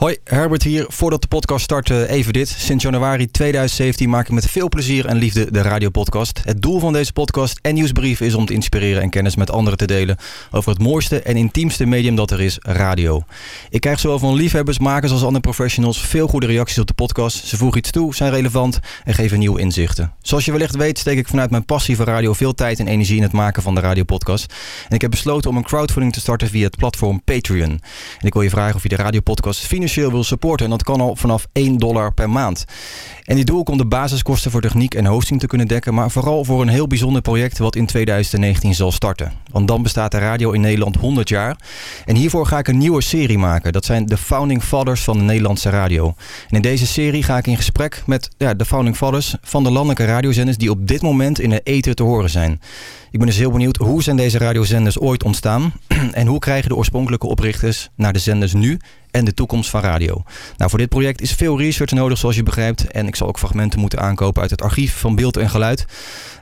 Hoi, Herbert hier. Voordat de podcast start, eh, even dit. Sinds januari 2017 maak ik met veel plezier en liefde de radiopodcast. Het doel van deze podcast en nieuwsbrief is om te inspireren en kennis met anderen te delen over het mooiste en intiemste medium dat er is, radio. Ik krijg zowel van liefhebbers, makers als andere professionals veel goede reacties op de podcast. Ze voegen iets toe, zijn relevant en geven nieuwe inzichten. Zoals je wellicht weet steek ik vanuit mijn passie voor radio veel tijd en energie in het maken van de radiopodcast. En ik heb besloten om een crowdfunding te starten via het platform Patreon. En ik wil je vragen of je de radiopodcast financieel financieel wil supporten. En dat kan al vanaf 1 dollar per maand. En die doel komt de basiskosten voor techniek en hosting te kunnen dekken. Maar vooral voor een heel bijzonder project wat in 2019 zal starten. Want dan bestaat de radio in Nederland 100 jaar. En hiervoor ga ik een nieuwe serie maken. Dat zijn de Founding Fathers van de Nederlandse radio. En in deze serie ga ik in gesprek met ja, de Founding Fathers van de landelijke radiozenders die op dit moment in de ether te horen zijn. Ik ben dus heel benieuwd, hoe zijn deze radiozenders ooit ontstaan? en hoe krijgen de oorspronkelijke oprichters naar de zenders nu en de toekomst van radio. Nou, voor dit project is veel research nodig, zoals je begrijpt. En ik zal ook fragmenten moeten aankopen uit het archief van beeld en geluid.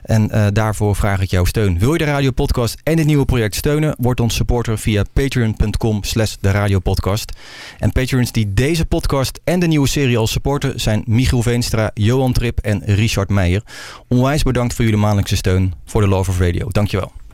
En uh, daarvoor vraag ik jouw steun. Wil je de radiopodcast en dit nieuwe project steunen? Word ons supporter via patreon.com slash de radiopodcast. En patrons die deze podcast en de nieuwe serie al supporten... zijn Michiel Veenstra, Johan Trip en Richard Meijer. Onwijs bedankt voor jullie maandelijkse steun voor de Love of Radio. Dankjewel.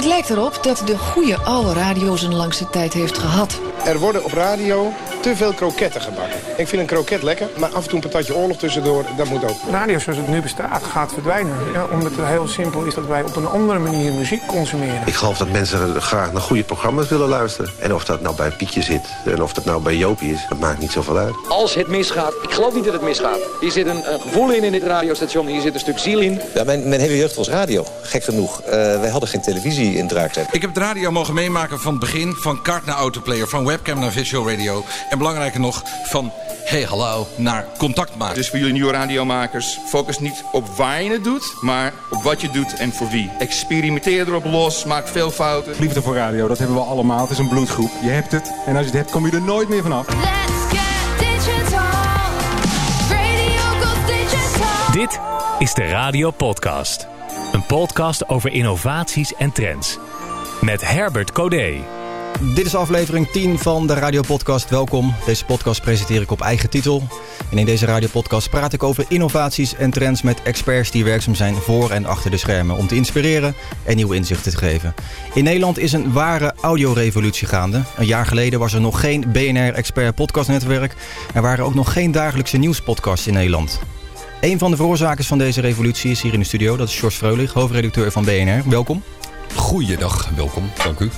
Het lijkt erop dat de goede oude radio zijn langste tijd heeft gehad. Er worden op radio te veel kroketten gebakken. Ik vind een kroket lekker, maar af en toe een patatje oorlog tussendoor, dat moet ook. Radio zoals het nu bestaat gaat verdwijnen. Ja, omdat het heel simpel is dat wij op een andere manier muziek consumeren. Ik geloof dat mensen graag naar goede programma's willen luisteren. En of dat nou bij Pietje zit en of dat nou bij Jopie is, dat maakt niet zoveel uit. Als het misgaat, ik geloof niet dat het misgaat. Hier zit een, een gevoel in in dit radiostation, hier zit een stuk ziel in. Ja, mijn, mijn hele jeugd was radio, gek genoeg. Uh, wij hadden geen televisie in Draakzet. Ik heb de radio mogen meemaken van het begin, van kaart naar autoplayer, van webcam naar visual radio. En belangrijker nog, van hey hallo naar contact maken. Dus voor jullie nieuwe radiomakers, focus niet op waar je het doet, maar op wat je doet en voor wie. Experimenteer erop los, maak veel fouten. Liefde voor radio, dat hebben we allemaal. Het is een bloedgroep. Je hebt het en als je het hebt, kom je er nooit meer vanaf. Let's get digital. Radio digital. Dit is de Radio Podcast. Een podcast over innovaties en trends. Met Herbert Codé. Dit is aflevering 10 van de Radiopodcast. Welkom. Deze podcast presenteer ik op eigen titel. En in deze Radiopodcast praat ik over innovaties en trends met experts die werkzaam zijn voor en achter de schermen. Om te inspireren en nieuwe inzichten te geven. In Nederland is een ware audiorevolutie gaande. Een jaar geleden was er nog geen BNR Expert podcastnetwerk. Er waren ook nog geen dagelijkse nieuwspodcasts in Nederland. Een van de veroorzakers van deze revolutie is hier in de studio. Dat is George Freulich, hoofdredacteur van BNR. Welkom. Goeiedag, welkom. Dank u.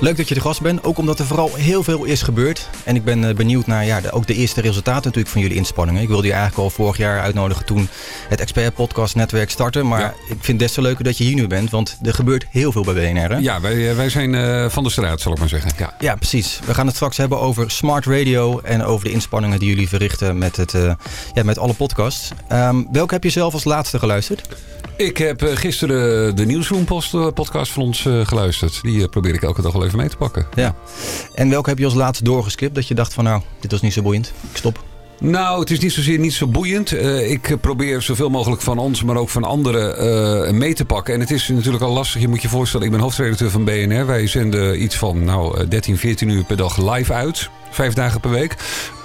Leuk dat je de gast bent, ook omdat er vooral heel veel is gebeurd. En ik ben eh, benieuwd naar ja, de, ook de eerste resultaten natuurlijk van jullie inspanningen. Ik wilde je eigenlijk al vorig jaar uitnodigen toen het Expert Podcast Netwerk startte. Maar ik vind het des te leuker dat je hier nu bent, want er gebeurt heel veel bij BNR. Hè? Ja, wij, eh, wij zijn uh, van de straat, zal ik maar zeggen. Ja. ja, precies. We gaan het straks hebben over smart radio en over de inspanningen die jullie verrichten met, het, uh, ja, met alle podcasts. Um, welke heb je zelf als laatste geluisterd? Ik heb gisteren de Nieuwsroom podcast van ons geluisterd. Die probeer ik elke dag wel even mee te pakken. Ja. En welke heb je als laatste doorgeskipt? Dat je dacht van nou, dit was niet zo boeiend. Ik stop. Nou, het is niet zozeer niet zo boeiend. Uh, ik probeer zoveel mogelijk van ons, maar ook van anderen uh, mee te pakken. En het is natuurlijk al lastig. Je moet je voorstellen, ik ben hoofdredacteur van BNR. Wij zenden iets van nou, 13, 14 uur per dag live uit. Vijf dagen per week.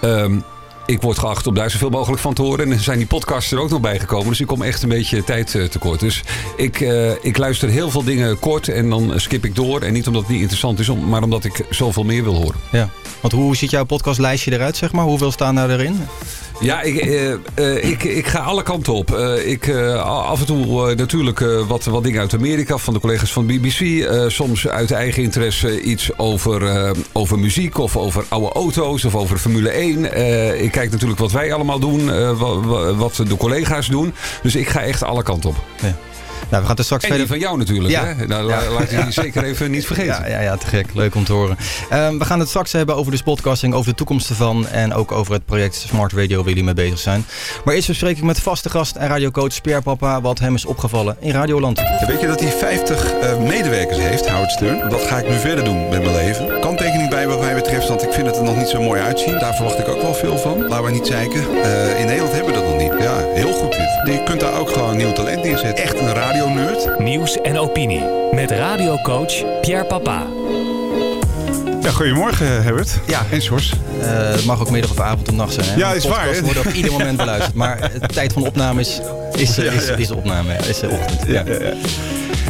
Um, ik word geacht om daar zoveel mogelijk van te horen. En er zijn die podcasts er ook nog bijgekomen. Dus ik kom echt een beetje tijd uh, tekort. Dus ik, uh, ik luister heel veel dingen kort en dan skip ik door. En niet omdat het niet interessant is, maar omdat ik zoveel meer wil horen. Ja, want hoe ziet jouw podcastlijstje eruit, zeg maar? Hoeveel staan daar erin? Ja, ik, uh, uh, ik, ik ga alle kanten op. Uh, ik, af en toe natuurlijk wat, wat dingen uit Amerika van de collega's van BBC. soms uit eigen interesse iets over, over muziek of over oude auto's of over Formule 1. ik kijk natuurlijk wat wij allemaal doen, wat, wat de collega's doen. Dus ik ga echt alle kanten op. Ja. Nou, we gaan het straks en verder... van jou natuurlijk. Ja. Hè? Nou, ja. Laat je die zeker even niet vergeten. Ja, ja, ja, te gek. Leuk om te horen. Um, we gaan het straks hebben over de podcasting, over de toekomst ervan... en ook over het project Smart Radio waar jullie mee bezig zijn. Maar eerst bespreek ik met vaste gast en radiocoach Pierre Papa... wat hem is opgevallen in Radioland. Ja, weet je dat hij 50 uh, medewerkers heeft, Howard Stern? Dat ga ik nu verder doen met mijn leven. Kanttekening bij wat mij betreft, want ik vind het er nog niet zo mooi uitzien. Daar verwacht ik ook wel veel van. Laten we niet zeiken. Uh, in Nederland hebben we dat nog kunt daar ook gewoon nieuw talent neerzetten. Echt een radionerd. Nieuws en opinie met radiocoach Pierre Papa. Ja, goedemorgen Herbert. Ja. En Sjors. Eh, het mag ook middag of avond of nacht zijn. Hè? Ja, is waar, hè? worden op ieder moment beluisterd. Maar de tijd van opname is, is, Ja, is, ja. is de opname. Is de ochtend. Ja.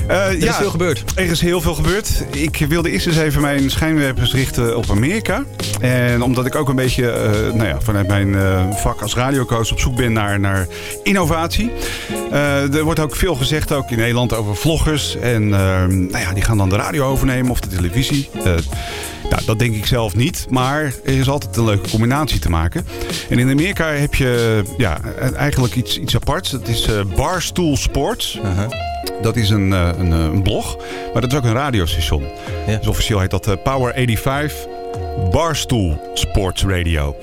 Eh, Er is veel gebeurd. Er is heel veel gebeurd. Ik wilde eerst eens even mijn schijnwerpers richten op Amerika. En omdat ik ook een beetje eh, nou ja, vanuit mijn eh, vak als radiocoach op zoek ben naar, naar innovatie. Er wordt ook veel gezegd, ook in Nederland, over vloggers. En nou ja, die gaan dan de radio overnemen of de televisie. Nou, dat denk ik zelf niet. Maar er is altijd een leuke combinatie te maken. En in Amerika heb je ja, eigenlijk iets, iets aparts. Dat is Barstool Sports. Dat is een, eh, een, eh, een blog, maar dat is ook een radiostation. Dus officieel heet dat eh, Power 85 Barstool Sports Radio.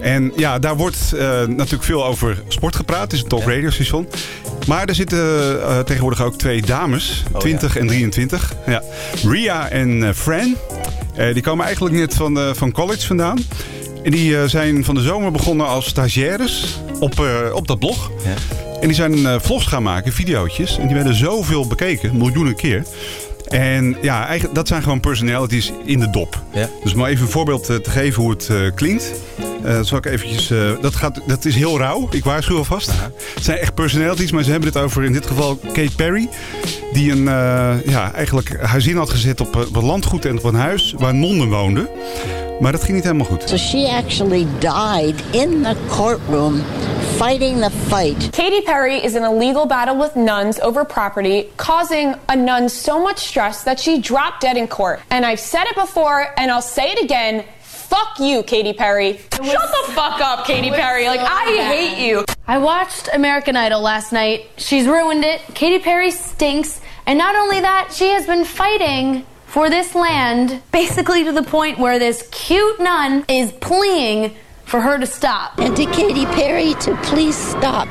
En ja, daar wordt natuurlijk veel over sport gepraat. Het is een radiostation. Maar er zitten tegenwoordig ook twee dames, 20 en 23. Ja. Ria en Fran. Die komen eigenlijk net van, van college vandaan. En die zijn van de zomer begonnen als stagiaires op, op dat blog. En die zijn eh, vlogs gaan maken, videootjes. En die werden zoveel bekeken, miljoenen keer. En ja, eigenlijk, dat zijn gewoon personalities in de dop. Dus om even een voorbeeld eh, te geven hoe het eh, klinkt. Eh, zal ik eventjes, eh, dat, gaat, dat is heel rauw, ik waarschuw alvast. Het zijn echt personalities, maar ze hebben het over in dit geval Kate Perry. Die een, eh, ja, eigenlijk haar zin had gezet op, op een landgoed en op een huis waar nonnen woonden. Maar dat ging niet helemaal goed. So she actually died in the courtroom fighting the fight. Katy Perry is in a legal battle with nuns over property, causing a nun so much stress that she dropped dead in court. And I've said it before, and I'll say it again. Fuck you, Katy Perry. Shut the fuck up, Katy Perry. Like, I hate you. I watched American Idol last night. She's ruined it. Katy Perry stinks. And not only that, she has been fighting for this land basically to the point where this cute nun is pleading for her to stop. And to Katy Perry to please stop.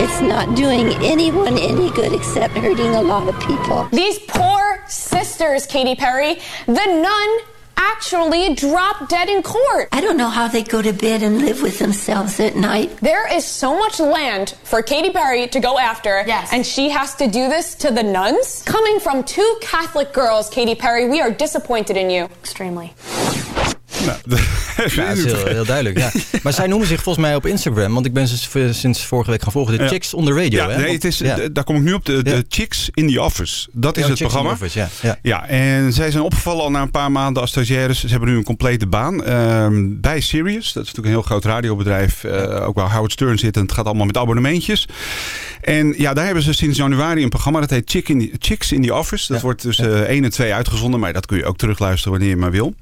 It's not doing anyone any good except hurting a lot of people. These poor sisters, Katy Perry. The nun actually dropped dead in court. I don't know how they go to bed and live with themselves at night. There is so much land for Katy Perry to go after, yes. and she has to do this to the nuns? Coming from two Catholic girls, Katy Perry, we are disappointed in you. Extremely. Nou, Ja, dat is heel, heel duidelijk. Ja. Maar zij noemen zich volgens mij op Instagram, want ik ben ze sinds vorige week gaan volgen, de. Chicks on the Radio. Ja, hè? nee, Want- het is, daar kom ik nu op. De, de Chicks in the Office. Dat is het Chicks programma. Office, ja. Ja. en zij zijn opgevallen al na een paar maanden als stagiaires. Ze hebben nu een complete baan ehm, bij Sirius. Dat is natuurlijk een heel groot radiobedrijf. eh, ook waar Howard Stern zit. En het gaat allemaal met abonnementjes. En ja, daar hebben ze sinds januari een programma. Dat heet Chick in the, Chicks in the Office. Dat wordt tussen 1 en 2 uitgezonden. Maar dat kun je ook terugluisteren wanneer je maar wil.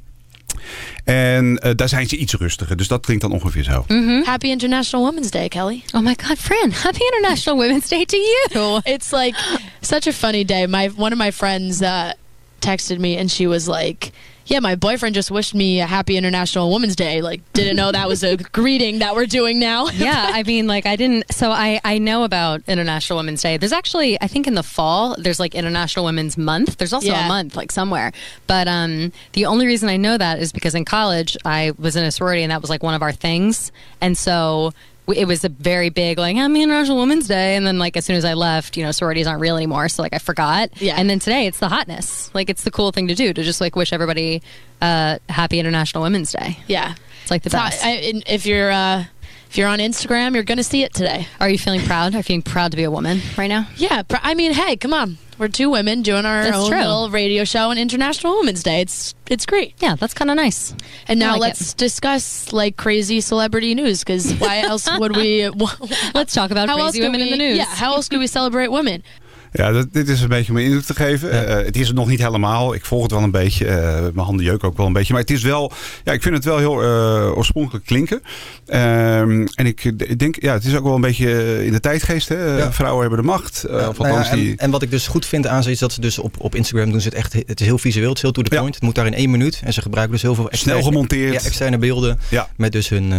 En eh, daar zijn ze iets rustiger. Dus dat klinkt dan ongeveer zo. Happy International Women's Day, Kelly. Oh my God, Fran! Happy International Women's Day to you. It's like such a funny day. My one of my friends uh, texted me, and she was like, "Yeah, my boyfriend just wished me a Happy International Women's Day. Like, didn't know that was a greeting that we're doing now." yeah, I mean, like I didn't. So I I know about International Women's Day. There's actually, I think in the fall, there's like International Women's Month. There's also Yeah. a month like somewhere. But um, the only reason I know that is because in college I was in a sorority and that was like one of our things, and so. It was a very big like Happy International Women's Day, and then like as soon as I left, you know, sororities aren't real anymore. So like I forgot. Yeah. And then today it's the hotness. Like it's the cool thing to do to just like wish everybody uh, Happy International Women's Day. Yeah, It's like the It's best. I, if you're uh, if you're on Instagram, you're gonna see it today. Are you feeling proud? Are you feeling proud to be a woman right now? Yeah, pr- I mean, hey, come on. We're two women doing our That's own true. little radio show on International Women's Day. It's it's great. Yeah, that's kind of nice. And now like let's discuss like crazy celebrity news because why else would we? let's talk about how crazy women in we- the news. Yeah, how else could we celebrate women? Ja, dat, dit is een beetje om indruk te geven. Eh, het is het nog niet helemaal. Ik volg het wel een beetje. Eh, mijn handen jeuken ook wel een beetje. Maar het is wel, ja, ik vind het wel heel eh, oorspronkelijk klinken. Ehm, en ik, ik denk, ja, het is ook wel een beetje in de tijdgeest. Hè? Ja. Vrouwen hebben de macht. Of Nou ja, en, die... en wat ik dus goed vind aan ze is dat ze dus op, op Instagram doen ze het echt. Het is heel visueel, het is heel to the point. Het moet daar in één minuut. En ze gebruiken dus heel veel externe, Snel gemonteerd. Ja, externe beelden. Met dus hun.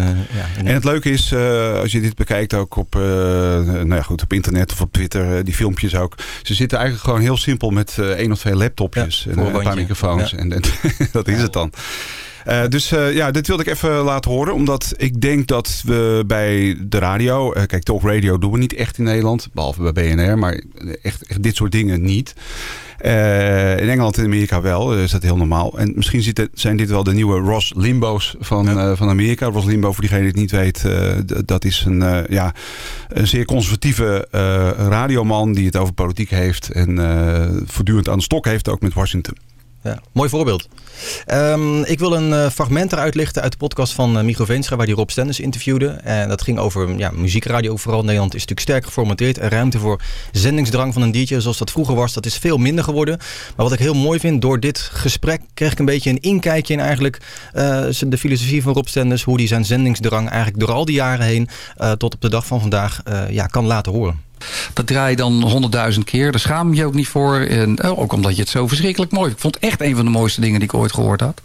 En het leuke is, als je dit bekijkt ook op, nou ja, goed, op internet of op Twitter, die filmpjes ook. Ze zitten eigenlijk gewoon heel simpel met eh, één of twee laptopjes en eh, een paar microfoons. En, en dat is het dan. Eh, dus eh, ja, dit wilde ik even laten horen. Omdat ik denk dat we bij de radio... eh, kijk, talk radio doen we niet echt in Nederland. Behalve bij BNR. Maar echt, echt dit soort dingen niet. In Engeland en Amerika wel. is dat heel normaal. En misschien het- zijn dit wel de nieuwe Ross Limbo's van, van Amerika. Ross Limbo, voor diegene die het niet weet... dat is een, ja, een zeer conservatieve radioman... die het over politiek heeft. En voortdurend aan de stok heeft ook met Washington. Ja, mooi voorbeeld. Ehm, ik wil een eh, fragment eruit lichten uit de podcast van uh, Micho Veenstra, waar die Rob Stenders interviewde. En dat ging over ja, muziekradio vooral. Nederland is natuurlijk sterk geformateerd. En ruimte voor zendingsdrang van een DJ zoals dat vroeger was, dat is veel minder geworden. Maar wat ik heel mooi vind, door dit gesprek kreeg ik een beetje een inkijkje in eigenlijk uh, de filosofie van Rob Stenders. Hoe hij zijn zendingsdrang eigenlijk door al die jaren heen tot op de dag van vandaag ja, kan laten horen. Dat draai je dan honderdduizend keer. Daar schaam je ook niet voor. En ook omdat je het zo verschrikkelijk mooi Ik vond het echt een van de mooiste dingen die ik ooit gehoord had.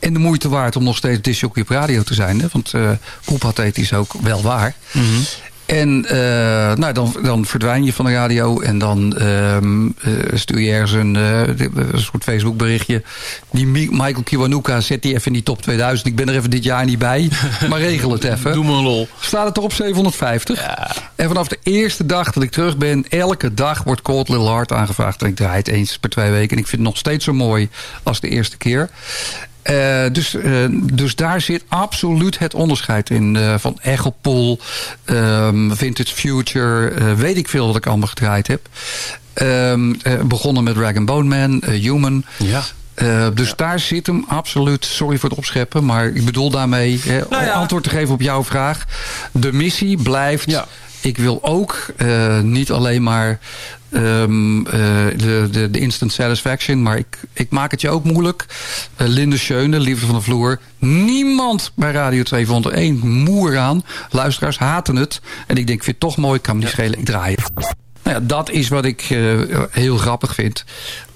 En de moeite waard om nog steeds disjockey op radio te zijn. Hè? Want uh, poepathet is ook wel waar. -hmm. En uh, nou, dan, dan verdwijn je van de radio en dan uh, stuur je ergens een, uh, een soort Facebook berichtje. Die Michael Kiwanuka zet die even in die top 2000. Ik ben er even dit jaar niet bij, maar regel het even. Doe me een lol. Staat het er op 750. Ja. En vanaf de eerste dag dat ik terug ben, elke dag wordt Cold Little Heart aangevraagd. En ik draai het eens per twee weken. En ik vind het nog steeds zo mooi als de eerste keer. Uh, dus, uh, dus daar zit absoluut het onderscheid in. Uh, van Echelpool, um, Vintage Future, weet ik veel wat ik allemaal gedraaid heb. Um, begonnen met Rag Bone Man, Human. Ja. Uh, dus ja. daar zit hem absoluut, sorry voor het opscheppen... maar ik bedoel daarmee hè, nou ja. antwoord te geven op jouw vraag. De missie blijft... Ja. Ik wil ook uh, niet alleen maar um, uh, de, de, de, instant satisfaction. Maar ik, ik maak het je ook moeilijk. Uh, Linde Schöne, Liefde van de Vloer. Niemand bij Radio 2 vond er één moer aan. Luisteraars haten het. En ik denk, ik vind het toch mooi. Ik kan me niet schelen. Ik draai het. Nou ja, dat is wat ik uh, heel grappig vind.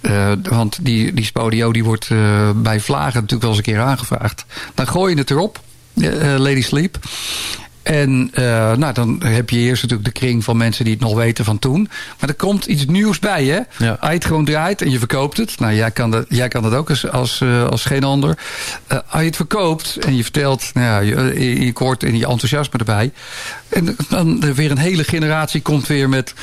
Uh, want die, die Spodio die wordt uh, bij Vlagen natuurlijk wel eens een keer aangevraagd. Dan gooi je het erop, Lady Sleep. En uh, nou, dan heb je eerst natuurlijk de kring van mensen die het nog weten van toen. Maar er komt iets nieuws bij, hè? Ja. Als je het gewoon draait en je verkoopt het. Nou, jij kan dat, jij kan dat ook als, als, uh, als geen ander. Uh, als je het verkoopt en je vertelt, nou ja, je, je kort en je enthousiasme erbij. En dan weer een hele generatie komt weer met...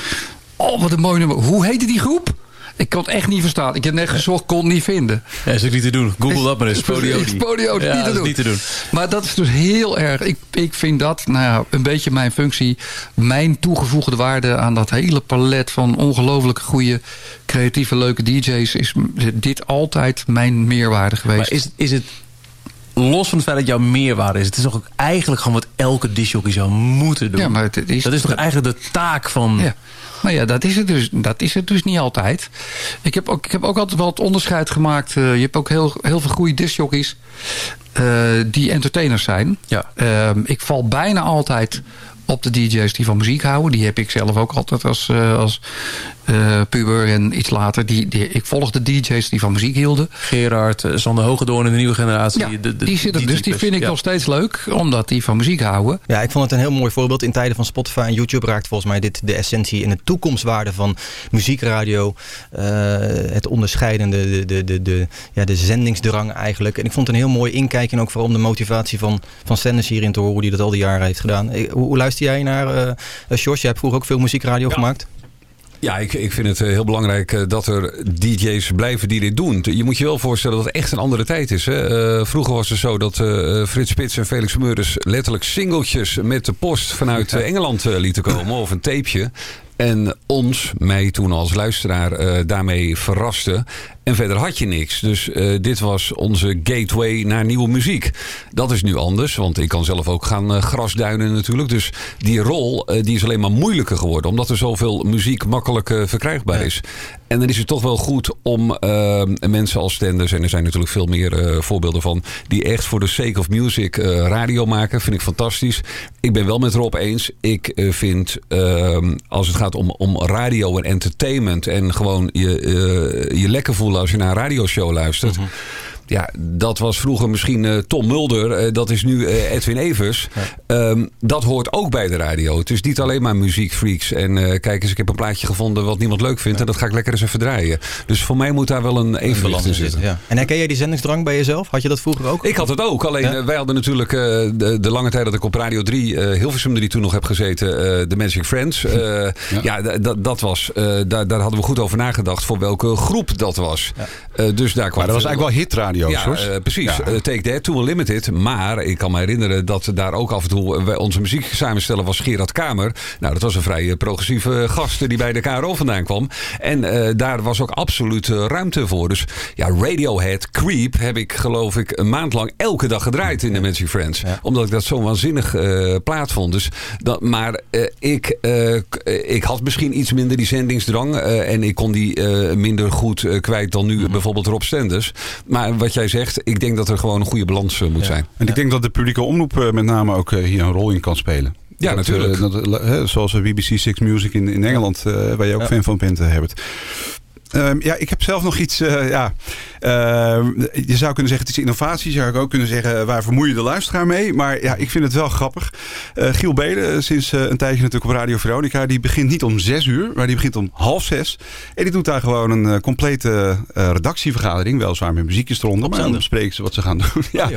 Oh, wat een mooi nummer. Hoe heette die groep? Ik kon het echt niet verstaan. Ik heb net gezocht, kon het niet vinden. Ja, is ook niet te doen. Google dat maar eens. Podiodi, ja, niet, te doen. niet te doen. Maar dat is dus heel erg... Ik, ik vind dat nou ja, een beetje mijn functie. Mijn toegevoegde waarde aan dat hele palet van ongelooflijk goede, creatieve, leuke DJ's... is dit altijd mijn meerwaarde geweest. Maar is, is het los van het feit dat jouw meerwaarde is. Het is toch ook eigenlijk gewoon wat elke disjockey zou moeten doen. Ja, maar het is, dat is toch eigenlijk de taak van... Ja. Maar ja, dat is het dus, dat is het dus niet altijd. Ik heb ook, ik heb ook altijd wel het onderscheid gemaakt. Uh, je hebt ook heel, heel veel goede discjockeys uh, die entertainers zijn. Ja. Uh, ik val bijna altijd op de DJ's die van muziek houden. Die heb ik zelf ook altijd als, uh, als uh, puber en iets later. Die, die, ik volgde DJ's die van muziek hielden. Gerard, uh, Sander Hogedoorn in de nieuwe generatie. Ja, de, de, die zitten dus. Die vind ik ja. nog steeds leuk. Omdat die van muziek houden. Ja, ik vond het een heel mooi voorbeeld. In tijden van Spotify en YouTube raakt volgens mij dit de essentie in de toekomstwaarde van muziekradio. Uh, het onderscheidende, de, de, de, de, ja, de zendingsdrang eigenlijk. En ik vond het een heel mooi inkijken. En ook vooral om de motivatie van, van Sanders hierin te horen. Hoe die dat al die jaren heeft gedaan. Hoe, hoe luister jij naar uh, George? Jij hebt vroeger ook veel muziekradio ja. gemaakt. Ja, ik, ik vind het heel belangrijk dat er DJ's blijven die dit doen. Je moet je wel voorstellen dat het echt een andere tijd is. Hè? Uh, vroeger was het zo dat uh, Frits Spits en Felix Meurders letterlijk singeltjes met de post vanuit Engeland lieten komen. Of een tapeje. En ons, mij toen als luisteraar, uh, daarmee verraste. En verder had je niks. Dus uh, dit was onze gateway naar nieuwe muziek. Dat is nu anders, want ik kan zelf ook gaan uh, grasduinen natuurlijk. Dus die rol die is alleen maar moeilijker geworden. Omdat er zoveel muziek makkelijk verkrijgbaar is. En dan is het toch wel goed om mensen als Stenders... en er zijn natuurlijk veel meer voorbeelden van... die echt voor de sake of music radio maken. Vind ik fantastisch. Ik ben wel met Rob eens. Ik vind, ehm, als het gaat om, om radio en entertainment... en gewoon je, je lekker voelen als je naar een radioshow luistert. -hmm. Ja, dat was vroeger misschien eh, Tom Mulder. eh, dat is nu eh, Edwin Evers. Ehm, dat hoort ook bij de radio. Het is niet alleen maar muziekfreaks. En eh, kijk eens, ik heb een plaatje gevonden wat niemand leuk vindt. En dat ga ik lekker eens even draaien. Dus voor mij moet daar wel een evenwicht in zitten. ja. En herken jij die zendingsdrang bij jezelf? Had je dat vroeger ook? Ik had het ook. Alleen Ja? wij hadden natuurlijk eh, de, de lange tijd dat ik op Radio 3 eh Hilversum 3 toen nog heb gezeten. eh de Magic Friends. Eh, ja, dat was. eh, daar, daar hadden we goed over nagedacht voor welke groep dat was. Eh, dus daar kwam Maar dat was eigenlijk wel hitradio, ja, eh, precies. Eh, Take That, Toen Limited. Maar ik kan me herinneren dat daar ook af en toe... eh, wij- onze muziek samenstellen was Gerard Kamer. Nou, dat was een vrij progressieve gast die bij de KRO vandaan kwam. En daar was ook absoluut ruimte voor. Dus ja, Radiohead, Creep heb ik geloof ik een maand lang elke dag gedraaid in de Magic Friends. Omdat ik dat zo'n waanzinnig eh plaat vond. Dus dat, maar ik, ik had misschien iets minder die zendingsdrang. en ik kon die minder goed kwijt dan nu bijvoorbeeld Rob Stenders. Maar wat jij zegt, ik denk dat er gewoon een goede balans eh, moet zijn. En ik denk dat de publieke omroep eh, met name ook eh, hier een rol in kan spelen. Ja, Dat, natuurlijk. dat, zoals eh, BBC Six Music in, in Engeland, eh, waar je ook Ja. fan van bent, Herbert. Ehm, ja, ik heb zelf nog iets. eh, ja, ehm, je zou kunnen zeggen het is innovatie. Je zou ook kunnen zeggen eh, waar vermoei je de luisteraar mee. Maar ja, ik vind het wel grappig. Eh, Giel Belen, sinds eh, een tijdje natuurlijk op Radio Veronica. Die begint niet om zes uur, maar die begint om half zes. En die doet daar gewoon een complete eh, redactievergadering. Weliswaar met muziekjes eronder. Maar dan bespreken ze wat ze gaan doen. ja.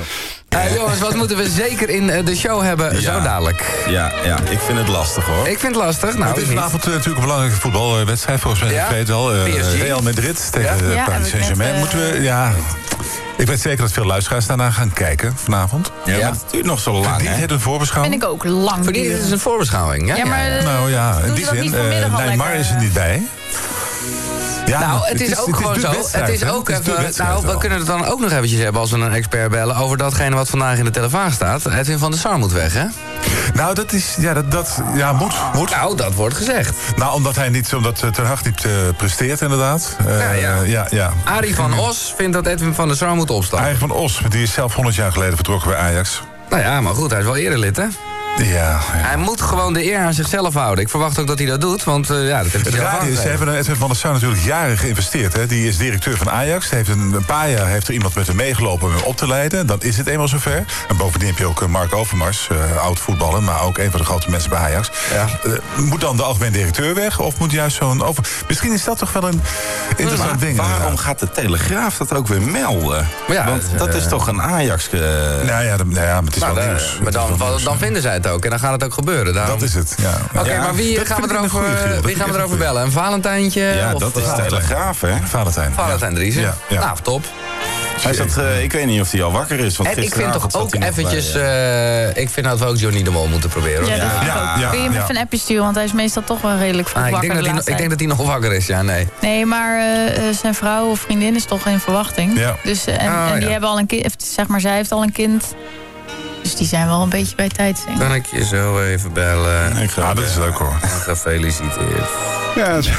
Eh, jongens, wat moeten we zeker in de show hebben zo dadelijk? Ja, ja, ik vind het lastig hoor. Ik vind het lastig. Nou, het is ik vanavond natuurlijk een belangrijke voetbalwedstrijd. Volgens mij, Ja. ik weet wel. PSG. Real Madrid tegen Ja. eh, Paris Saint-Germain. Moeten we, ja... Ik weet zeker dat veel luisteraars daarna gaan kijken vanavond. Ja. Maar het duurt nog zo lang, Verdient hè? het een voorbeschouwing? Vind ik ook lang. Verdient het is een voorbeschouwing, ja? Ja, maar, eh, Nou ja, in die zin. eh al Neymar is er niet bij. Ja, nou, het is, ook gewoon zo. Het is ook Het is de even. Nou, we kunnen het dan ook nog eventjes hebben als we een expert bellen over datgene wat vandaag in de telefoon staat. Edwin van der Sar moet weg, hè? Nou, dat is. Ja, dat, dat ja, moet, moet. Nou, dat wordt gezegd. Nou, omdat hij niet, omdat eh, Ten Hag niet eh, presteert, inderdaad. Eh, Ja, ja. ja, ja. Arie van Os vindt dat Edwin van der Sar moet opstaan. Arie van Os, die is zelf 100 jaar geleden vertrokken bij Ajax. Nou ja, maar goed, hij is wel eerder lid, hè? Ja, Hij moet gewoon de eer aan zichzelf houden. Ik verwacht ook dat hij dat doet, want eh, ja, dat heeft hij Het is, ze hebben in Edwin van der Sar natuurlijk jaren geïnvesteerd. Hè. Die is directeur van Ajax. Heeft een, een paar jaar heeft er iemand met hem meegelopen om hem op te leiden. Dan is het eenmaal zover. En bovendien heb je ook eh, Mark Overmars, eh, oud voetballer... maar ook een van de grote mensen bij Ajax. Eh, moet dan de algemeen directeur weg? Of moet juist zo'n over... Misschien is dat toch wel een interessant Maar ding. waarom inderdaad. gaat de Telegraaf dat ook weer melden? Ja, Want eh, dat is toch een Ajax... eh, nou ja, de- nou ja, maar het is Nou, wel nieuws. maar dan, wel nieuws. dan vinden zij het ook en dan gaat het ook gebeuren. Daarom. Dat is het, ja. Oké, Ja, maar wie gaan we ik erover, goeie, wie gaan ik we erover een bellen? Een Valentijntje? Ja, of, dat is eh, Telegraaf, hè? Valentijn. Valentijn Driessen. Ja, ja. Nou, top. Hij zat, eh, ik weet niet of hij al wakker is. Want En ik vind gisteravond toch ook eventjes... bij, eh, ik vind dat we ook Johnny de Mol moeten proberen. Ja, ik ook. Kun je hem even een appje sturen, want hij is meestal toch wel redelijk vroeg Ah, ik, wakker denk dat de hij, ik denk dat hij nog wakker is, ja, nee. Nee, maar eh, eh, zijn vrouw of vriendin is toch in verwachting. Ja. Dus, eh, en, Ah, en die ja. hebben al een kind, zeg maar, zij heeft al een kind. Dus die zijn wel een beetje bij tijd. Kan ik je zo even bellen? Ik ga, dat is leuk hoor. Gefeliciteerd. Ja, zo,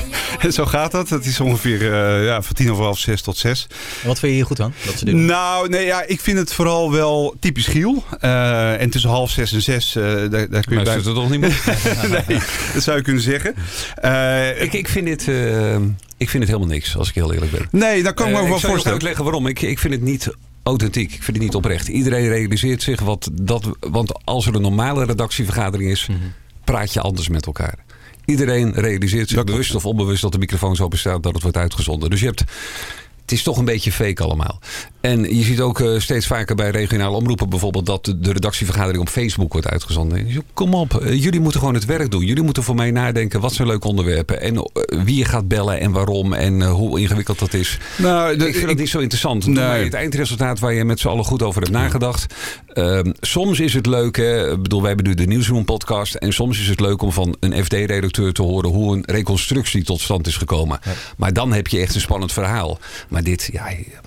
zo gaat dat. Het is ongeveer eh, ja, van tien over half zes tot zes. En wat vind je hier goed aan? Dat ze doen? Nou, nee, ja, ik vind het vooral wel typisch Giel. Eh, en tussen half zes en zes, eh, daar, daar kun je Luistert er toch niet meer? nee, dat zou je kunnen zeggen. Eh, ik, ik, vind dit, ik vind het helemaal niks, als ik heel eerlijk ben. Nee, daar kan ik me ook wel ik zal je voorstellen. uitleggen waarom. Ik, ik vind het niet authentiek. Ik vind het niet oprecht. Iedereen realiseert zich wat dat... Want als er een normale redactievergadering is... Mhm. praat je anders met elkaar. Iedereen realiseert zich bewust of onbewust dat de microfoon zo bestaat dat het wordt uitgezonden. Dus je hebt... Het is toch een beetje fake allemaal. En je ziet ook eh, steeds vaker bij regionale omroepen bijvoorbeeld... dat de, de redactievergadering op Facebook wordt uitgezonden. Kom op, eh, jullie moeten gewoon het werk doen. Jullie moeten voor mij nadenken wat zijn leuke onderwerpen... en eh, wie je gaat bellen en waarom en hoe ingewikkeld dat is. Nou, ik vind ik- dat niet zo interessant. Nee. het eindresultaat waar je met z'n allen goed over hebt nagedacht. Ehm, soms is het leuk, hè, ik bedoel, wij hebben nu de Nieuwsroom podcast. En soms is het leuk om van een FD-redacteur te horen hoe een reconstructie tot stand is gekomen. Maar dan heb je echt een spannend verhaal. Maar dit, ja,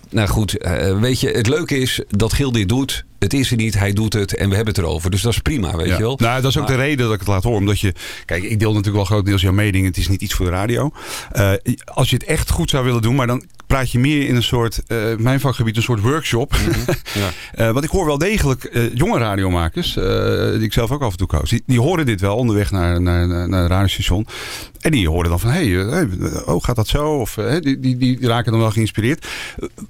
nou goed, eh, weet je, het leuke is dat Gil dit doet. Het is er niet, hij doet het en we hebben het erover. Dus dat is prima, weet Ja. je wel. Nou, dat is ook Maar- de reden dat ik het laat horen. Omdat je, kijk, ik deel natuurlijk wel grotendeels jouw mening. Het is niet iets voor de radio. Eh, als je het echt goed zou willen doen, maar dan praat je meer in een soort, uh, mijn vakgebied, een soort workshop. ja. want ik hoor wel degelijk jonge radiomakers, die ik zelf ook af en toe koos, die, die horen dit wel onderweg naar, naar, naar het radiostation. En die horen dan van, hé, hey, oh, gaat dat zo? Of die, die, die raken dan wel geïnspireerd.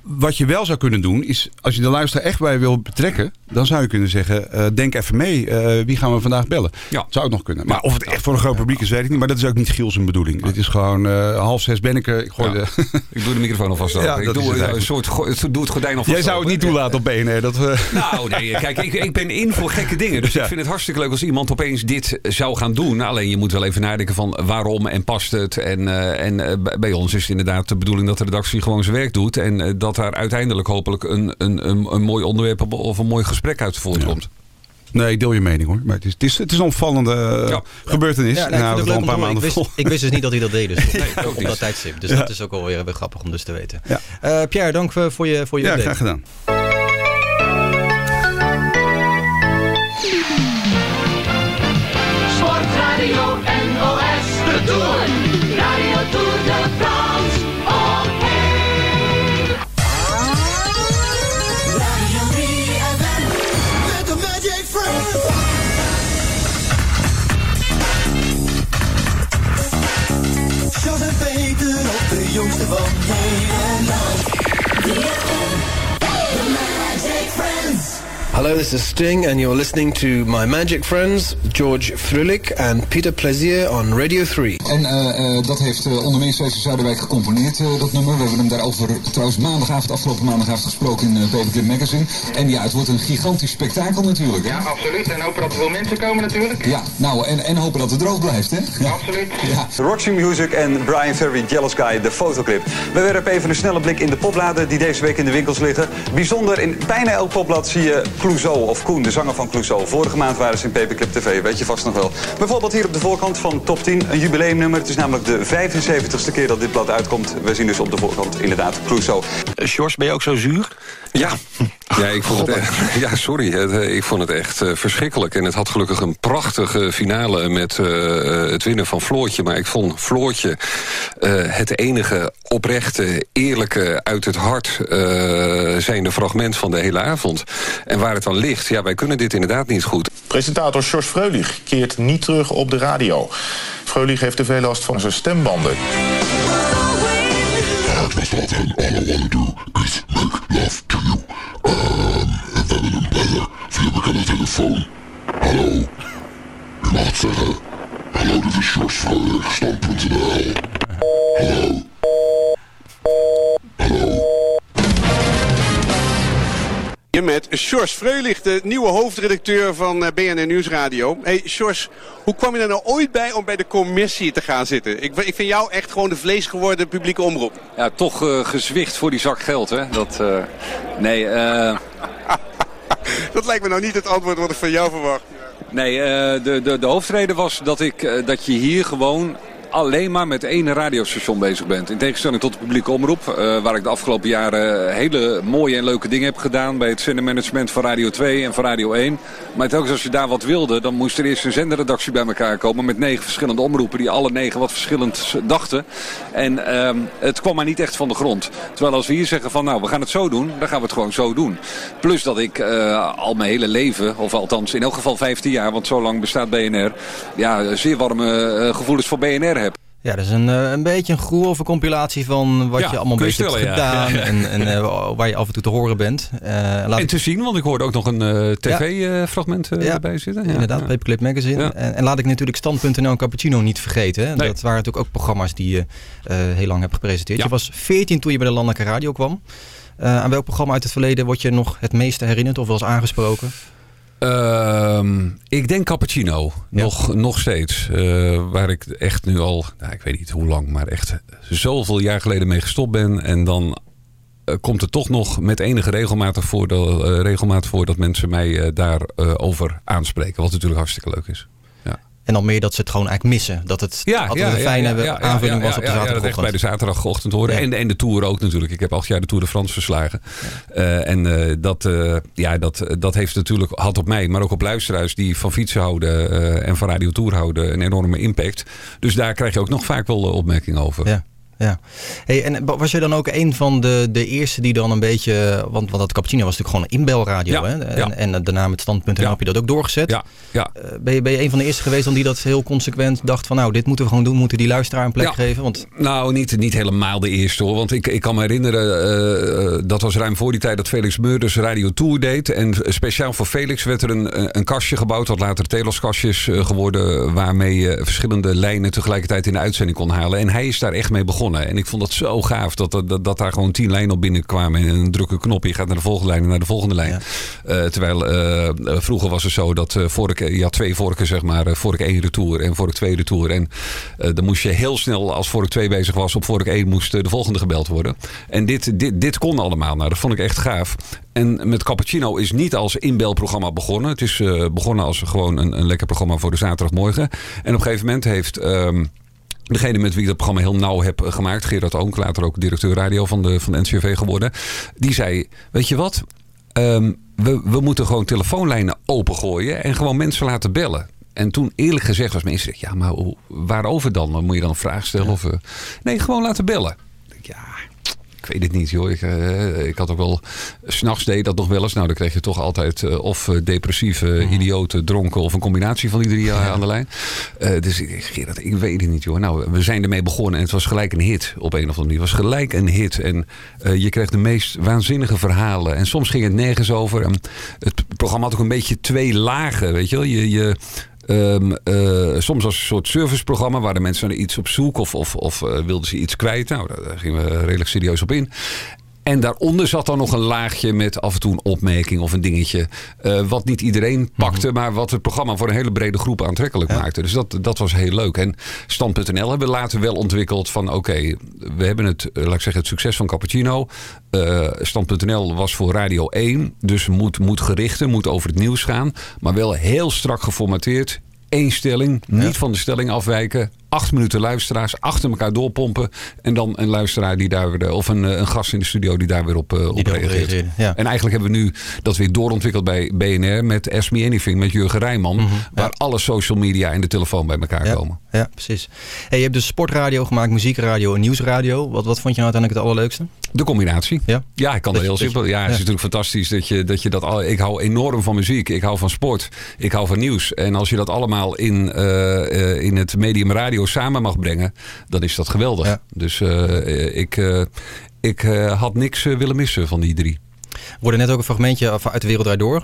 Wat je wel zou kunnen doen, is als je de luisteraar echt bij wil betrekken, dan zou je kunnen zeggen, denk even mee, wie gaan we vandaag bellen? Ja. Zou het nog kunnen. Maar of het echt voor een groot publiek is, weet ik niet. Maar dat is ook niet Giel zijn bedoeling. Dit is gewoon half zes ben ik Ik, gooi de... ik doe de microfoon alvast. Ja, ik doe, een soort, doe het gordijn alvast Jij zou het niet toelaten op BNR. Dat we... Nou, nee, kijk, ik, ik ben in voor gekke dingen. Dus ik vind het hartstikke leuk als iemand opeens dit zou gaan doen. Alleen je moet wel even nadenken van waarom en past het. En, uh, en uh, bij ons is het inderdaad de bedoeling dat de redactie gewoon zijn werk doet. En uh, dat daar uiteindelijk hopelijk een, een, een, een mooi onderwerp of een mooi gesprek uit voortkomt. Ja. Nee, ik deel je mening hoor. Maar het is, het is, het is een opvallende ja. gebeurtenis. Ja, nou, een paar maanden ik, wist, ik wist dus niet dat hij dat deed. Dus nee, op dat tijdstip. Dus dat is ook alweer weer grappig om dus te weten. Uh, Pierre, dank voor je, voor je ja, update. graag gedaan. Sportradio NOS, de Tour. Hello, this is Sting, and you're listening to My Magic Friends, George Frulik and Peter Plezier on Radio 3. En uh, uh, dat heeft uh, onder meer Zuiderwijk gecomponeerd, dat nummer. We hebben hem daarover trouwens maandagavond, afgelopen maandagavond gesproken in uh, Magazine. En ja, het wordt een gigantisch spektakel natuurlijk. Hè? Ja, absoluut. En hopen dat er veel mensen komen natuurlijk. Ja, nou, en, en hopen dat het droog blijft, hè? Ja, absoluut. Ja. Roxy Music en Brian Ferry, Jealous Guy, de fotoclip. We werpen even een snelle blik in de popladen die deze week in de winkels liggen. Bijzonder, in bijna elk popblad zie je Clouseau of Koen, de zanger van Clouseau. Vorige maand waren ze in Paperclip TV, weet je vast nog wel. Bijvoorbeeld hier op de voorkant van Top 10, een jubileumnummer. Het is namelijk de 75ste keer dat dit blad uitkomt. We zien dus op de voorkant inderdaad Clouseau. Sjors, ben je ook zo zuur? Ja, ja, ik vond het echt, ja sorry. Eh, ik vond het echt uh, verschrikkelijk. En het had gelukkig een prachtige finale met uh, het winnen van Floortje. Maar ik vond Floortje het enige oprechte, eerlijke, uit het hart zijnde fragment van de hele avond. En waar het dan ligt, ja, wij kunnen dit inderdaad niet goed. Presentator Sjors Freulich keert niet terug op de radio. Freulich heeft te veel last van zijn stembanden. het was altijd all I wanna do is make love to you. Um, en we hebben een beller via bekende telefoon. Hallo. U mag het zeggen. Hallo, dit is stand.nl. Hallo. Hallo. Met Sjors Freulich, de nieuwe hoofdredacteur van eh, BNN Nieuwsradio. Hey Sjors, hoe kwam je er nou ooit bij om bij de commissie te gaan zitten? Ik, ik vind jou echt gewoon de vlees geworden publieke omroep. Ja, toch uh, gezwicht voor die zak geld, hè? Dat, uh, nee, uh... dat lijkt me nou niet het antwoord wat ik van jou verwacht. Nee, de, de, de hoofdreden was dat, ik, dat je hier gewoon alleen maar met één radiostation bezig bent. In tegenstelling tot de publieke omroep, uh, waar ik de afgelopen jaren hele mooie en leuke dingen heb gedaan. Bij het zendermanagement van Radio 2 en van Radio 1. Maar telkens als je daar wat wilde, dan moest er eerst een zenderredactie bij elkaar komen. Met negen verschillende omroepen die alle negen wat verschillend dachten. En uh, het kwam maar niet echt van de grond. Terwijl als we hier zeggen van nou, we gaan het zo doen, dan gaan we het gewoon zo doen. Plus dat ik uh, al mijn hele leven, of althans in elk geval 15 jaar, want zo lang bestaat BNR. Ja, zeer warme gevoelens voor BNR heb. Ja, dat is een, een beetje een grove compilatie van wat ja, je allemaal een beetje hebt gedaan. Ja, en, en uh, waar je af en toe te horen bent. Uh, laat en te zien, want ik hoorde ook nog een uh, tv-fragment erbij zitten. Ja, inderdaad, Paperclip Magazine. En, en, laat ik natuurlijk Stand.nl en Cappuccino niet vergeten. Nee. Dat waren natuurlijk ook programma's die je heel lang hebt gepresenteerd. Je was 14 toen je bij de Landelijke Radio kwam. aan welk programma uit het verleden word je nog het meeste herinnerd of wel eens aangesproken? Uh, ik denk cappuccino. Ja. Nog, nog steeds. Uh, waar ik echt nu al, nou, ik weet niet hoe lang, maar echt zoveel jaar geleden mee gestopt ben. En dan uh, komt het toch nog met enige regelmaat voor, de, uh, regelmaat voor dat mensen mij daarover aanspreken. Wat natuurlijk hartstikke leuk is. En dan meer dat ze het gewoon eigenlijk missen. Dat het ja, altijd ja, een fijne ja, aanvulling was op de zaterdagochtend. Ja, dat bij de zaterdagochtend horen. En, en de Tour ook natuurlijk. Ik heb acht jaar de Tour de France verslagen. Uh, en uh, dat, uh, ja, dat, dat heeft natuurlijk, had op mij, maar ook op luisteraars die van fietsen houden en van Radio Tour houden, een enorme impact. Dus daar krijg je ook nog vaak wel opmerkingen over. Ja. Ja. Hey, en was je dan ook een van de, de eerste die dan een beetje... Want, want dat cappuccino was natuurlijk gewoon een inbelradio. Ja, hè? En, ja. en daarna met stand.nl heb je dat ook doorgezet. Ja, ja. Eh, ben, je, ben je een van de eerste geweest dan die dat heel consequent dacht van... nou, dit moeten we gewoon doen, moeten die luisteraar een plek Ja. geven? Want Nou, niet, niet helemaal de eerste hoor. Want ik, ik kan me herinneren, eh, eh, dat was ruim voor die tijd dat Felix Meurders Radio Tour deed. En speciaal voor Felix werd er een, een kastje gebouwd, wat later Telos-kastjes eh, geworden. Waarmee je verschillende lijnen tegelijkertijd in de uitzending kon halen. En hij is daar echt mee begonnen. En ik vond dat zo gaaf dat, dat, dat, daar gewoon tien lijnen op binnenkwamen. En een drukke knop, je gaat naar de volgende lijn en naar de volgende lijn. Eh, terwijl eh, vroeger was het zo dat eh vork, je had twee vorken, zeg maar. Vork 1 retour en vork 2 retour. En dan moest je heel snel, als vork 2 bezig was, op vork 1 moest de volgende gebeld worden. En dit, dit, dit kon allemaal. Nou, dat vond ik echt gaaf. En met Cappuccino is niet als inbelprogramma begonnen. Het is begonnen als gewoon een, een lekker programma voor de zaterdagmorgen. En op een gegeven moment heeft... ehm, Degene met wie ik dat programma heel nauw heb eh, gemaakt, Gerard Oonk, later ook directeur radio van de, van de NCRV geworden. Die zei: Weet je wat? Ehm, we, we moeten gewoon telefoonlijnen opengooien en gewoon mensen laten bellen. En toen eerlijk gezegd was mensen, ja, maar waarover dan? Moet je dan een vraag stellen? Of, eh, nee, gewoon laten bellen. Ik weet het niet, joh. Ik, eh, ik had ook wel. S'nachts deed dat nog wel eens. Nou, dan kreeg je toch altijd eh, of eh, depressieve, idioten, dronken. of een combinatie van die drie eh, aan de lijn. Eh, dus ik, Gerard, ik weet het niet, joh. Nou, we zijn ermee begonnen en het was gelijk een hit op een of andere manier. Het was gelijk een hit. En eh, je kreeg de meest waanzinnige verhalen. En soms ging het nergens over. En het programma had ook een beetje twee lagen, weet je wel. Je. je Ehm, eh, soms als een soort serviceprogramma waar de mensen naar iets op zoek of, of, of eh, wilden ze iets kwijt. Nou, daar gingen we redelijk serieus op in. En daaronder zat dan nog een laagje met af en toe een opmerking of een dingetje. eh, wat niet iedereen pakte, maar wat het programma voor een hele brede groep aantrekkelijk maakte. Dus dat, dat was heel leuk. En Stand.nl hebben we later wel ontwikkeld van oké, we hebben het, eh, laat ik zeggen, het succes van Cappuccino. Eh, Stand.nl was voor Radio 1, dus moet, moet gerichten, moet over het nieuws gaan. Maar wel heel strak geformateerd. Eén stelling, niet van de stelling afwijken. Acht minuten luisteraars achter elkaar doorpompen. En dan een luisteraar die daar weer, of een, eh, een gast in de studio die daar weer op, eh, op daarop reageert. ja. En eigenlijk hebben we nu dat weer doorontwikkeld bij BNR met Ask Me Anything met Jurgen Rijman. Waar alle social media en de telefoon bij elkaar komen. Mhm, Ja, precies. Hey, je hebt dus sportradio gemaakt, muziekradio en nieuwsradio. Wat, wat vond je nou uiteindelijk het allerleukste? De combinatie. Ja, Ja, ik kan dat heel simpel. Ja, het is natuurlijk fantastisch dat je, dat je dat al. Ik hou enorm van muziek. Ik hou van sport. Ik hou van nieuws. En als je dat allemaal in, eh, eh, in het medium radio samen mag brengen, dan is dat geweldig. Dus eh, ik, eh, ik eh, had niks willen missen van die drie. We hoorden net ook een fragmentje uit de Wereld Door.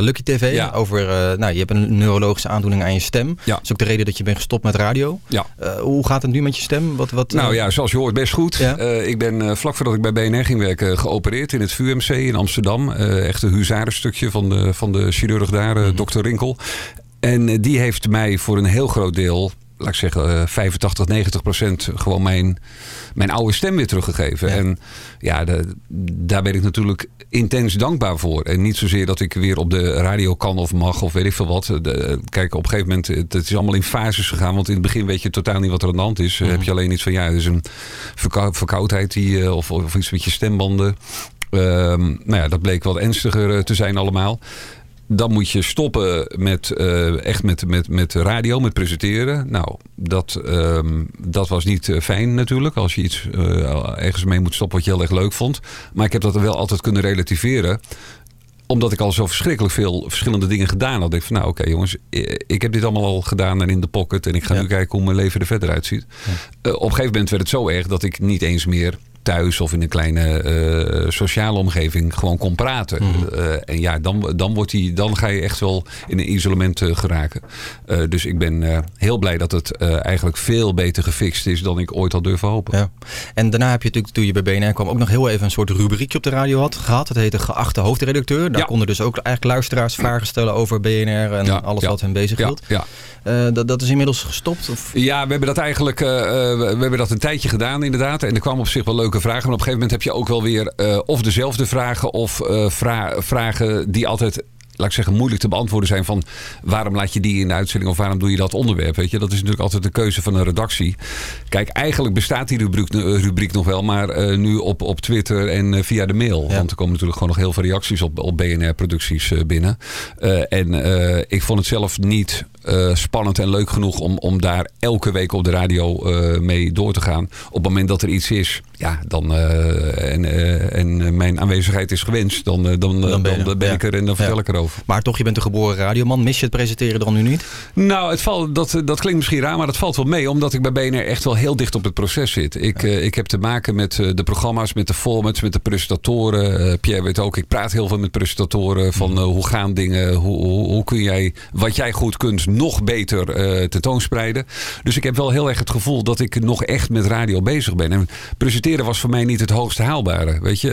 Lucky TV. Ja. Over, nou, je hebt een neurologische aandoening aan je stem. Ja. Dat is ook de reden dat je bent gestopt met radio. Ja. Hoe gaat het nu met je stem? Wat, wat, Nou ja, zoals je hoort, best goed. Ik ben vlak voordat ik bij BNR ging werken geopereerd in het VUMC in Amsterdam. Echt een huzarenstukje van de, van de chirurg daar, eh, dokter Rinkel. En die heeft mij voor een heel groot deel, laat ik zeggen eh, 85, 90 procent, gewoon mijn, mijn oude stem weer teruggegeven. En ja, de- daar ben ik natuurlijk intens dankbaar voor. En niet zozeer dat ik weer op de radio kan of mag of weet ik veel wat. De- kijk, op een gegeven moment, het, het is allemaal in fases gegaan. Want in het begin weet je totaal niet wat er aan de hand is. Heb je alleen iets van, ja, het is een verkou- verkoudheid die, eh, of, of iets met je stembanden. Ehm, nou ja, dat bleek wat ernstiger eh, te zijn allemaal. Dan moet je stoppen met eh, echt met, met, met radio, met presenteren. Nou, dat, ehm, dat was niet eh, fijn natuurlijk. Als je iets eh, ergens mee moet stoppen wat je heel erg leuk vond. Maar ik heb dat wel altijd kunnen relativeren omdat ik al zo verschrikkelijk veel verschillende dingen gedaan had. Ik van nou oké jongens, ik heb dit allemaal al gedaan en in de pocket. En ik ga nu kijken hoe mijn leven er verder uitziet. Op een gegeven moment werd het zo erg dat ik niet eens meer thuis of in een kleine eh, sociale omgeving gewoon kon praten. Eh, en ja, dan, dan, wordt die, dan ga je echt wel in een isolement eh, geraken. Dus ik ben heel blij dat het eigenlijk veel beter gefixt is dan ik ooit had durven hopen. Ja. En daarna heb je natuurlijk, toen je bij BNR kwam, ook nog heel even een soort rubriekje op de radio had gehad. Dat heette Geachte Hoofdredacteur. Daar konden dus ook eigenlijk luisteraars vragen stellen over BNR en Ja, alles wat hen bezighield. Ja, Eh, dat, dat is inmiddels gestopt? Of? Ja, we hebben dat eigenlijk we hebben dat een tijdje gedaan inderdaad. En er kwamen op zich wel leuke vragen. Maar op een gegeven moment heb je ook wel weer eh, of dezelfde vragen of vra- vragen die altijd laat ik zeggen, moeilijk te beantwoorden zijn van waarom laat je die in de uitzending of waarom doe je dat onderwerp. Weet je, dat is natuurlijk altijd de keuze van een redactie. Kijk, eigenlijk bestaat die rubriek, eh, rubriek nog wel, maar nu op, op Twitter en via de mail. Want er komen natuurlijk gewoon nog heel veel reacties op, op BNR-producties binnen. en ik vond het zelf niet uh, spannend en leuk genoeg om, om daar elke week op de radio uh, mee door te gaan. Op het moment dat er iets is, ja, dan, uh, en, en mijn aanwezigheid is gewenst, dan, dan, dan, ben, dan, dan ben ik er en dan vertel ja. ik erover. Maar toch, je bent een geboren radioman. Mis je het presenteren dan nu niet? Nou, het valt, dat, dat klinkt misschien raar, maar dat valt wel mee. Omdat ik bij BNR echt wel heel dicht op het proces zit. Ik, ja. ik heb te maken met de programma's, met de formats, met de presentatoren. Pierre weet ook, ik praat heel veel met presentatoren. Van mm. hoe gaan dingen, hoe, hoe, hoe kun jij wat jij goed kunt nog beter uh, tentoonspreiden. Dus ik heb wel heel erg het gevoel dat ik nog echt met radio bezig ben. En presenteren was voor mij niet het hoogst haalbare. Weet je,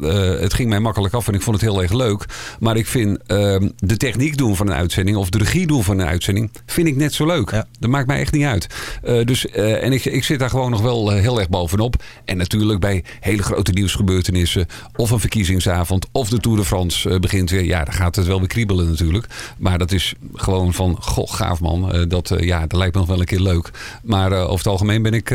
uh, uh, het ging mij makkelijk af en ik vond het heel erg leuk. Maar ik vind ehm, de techniek doen van een uitzending of de regie doen van een uitzending, vind ik net zo leuk. Ja. Dat maakt mij echt niet uit. dus, en ik, ik zit daar gewoon nog wel heel erg bovenop. En natuurlijk bij hele grote nieuwsgebeurtenissen of een verkiezingsavond of de Tour de France begint weer. Ja, dan gaat het wel weer kriebelen natuurlijk. Maar dat is gewoon van, goh, gaaf man. Uh, dat, uh, ja, dat lijkt me nog wel een keer leuk. Maar uh, over het algemeen ben ik,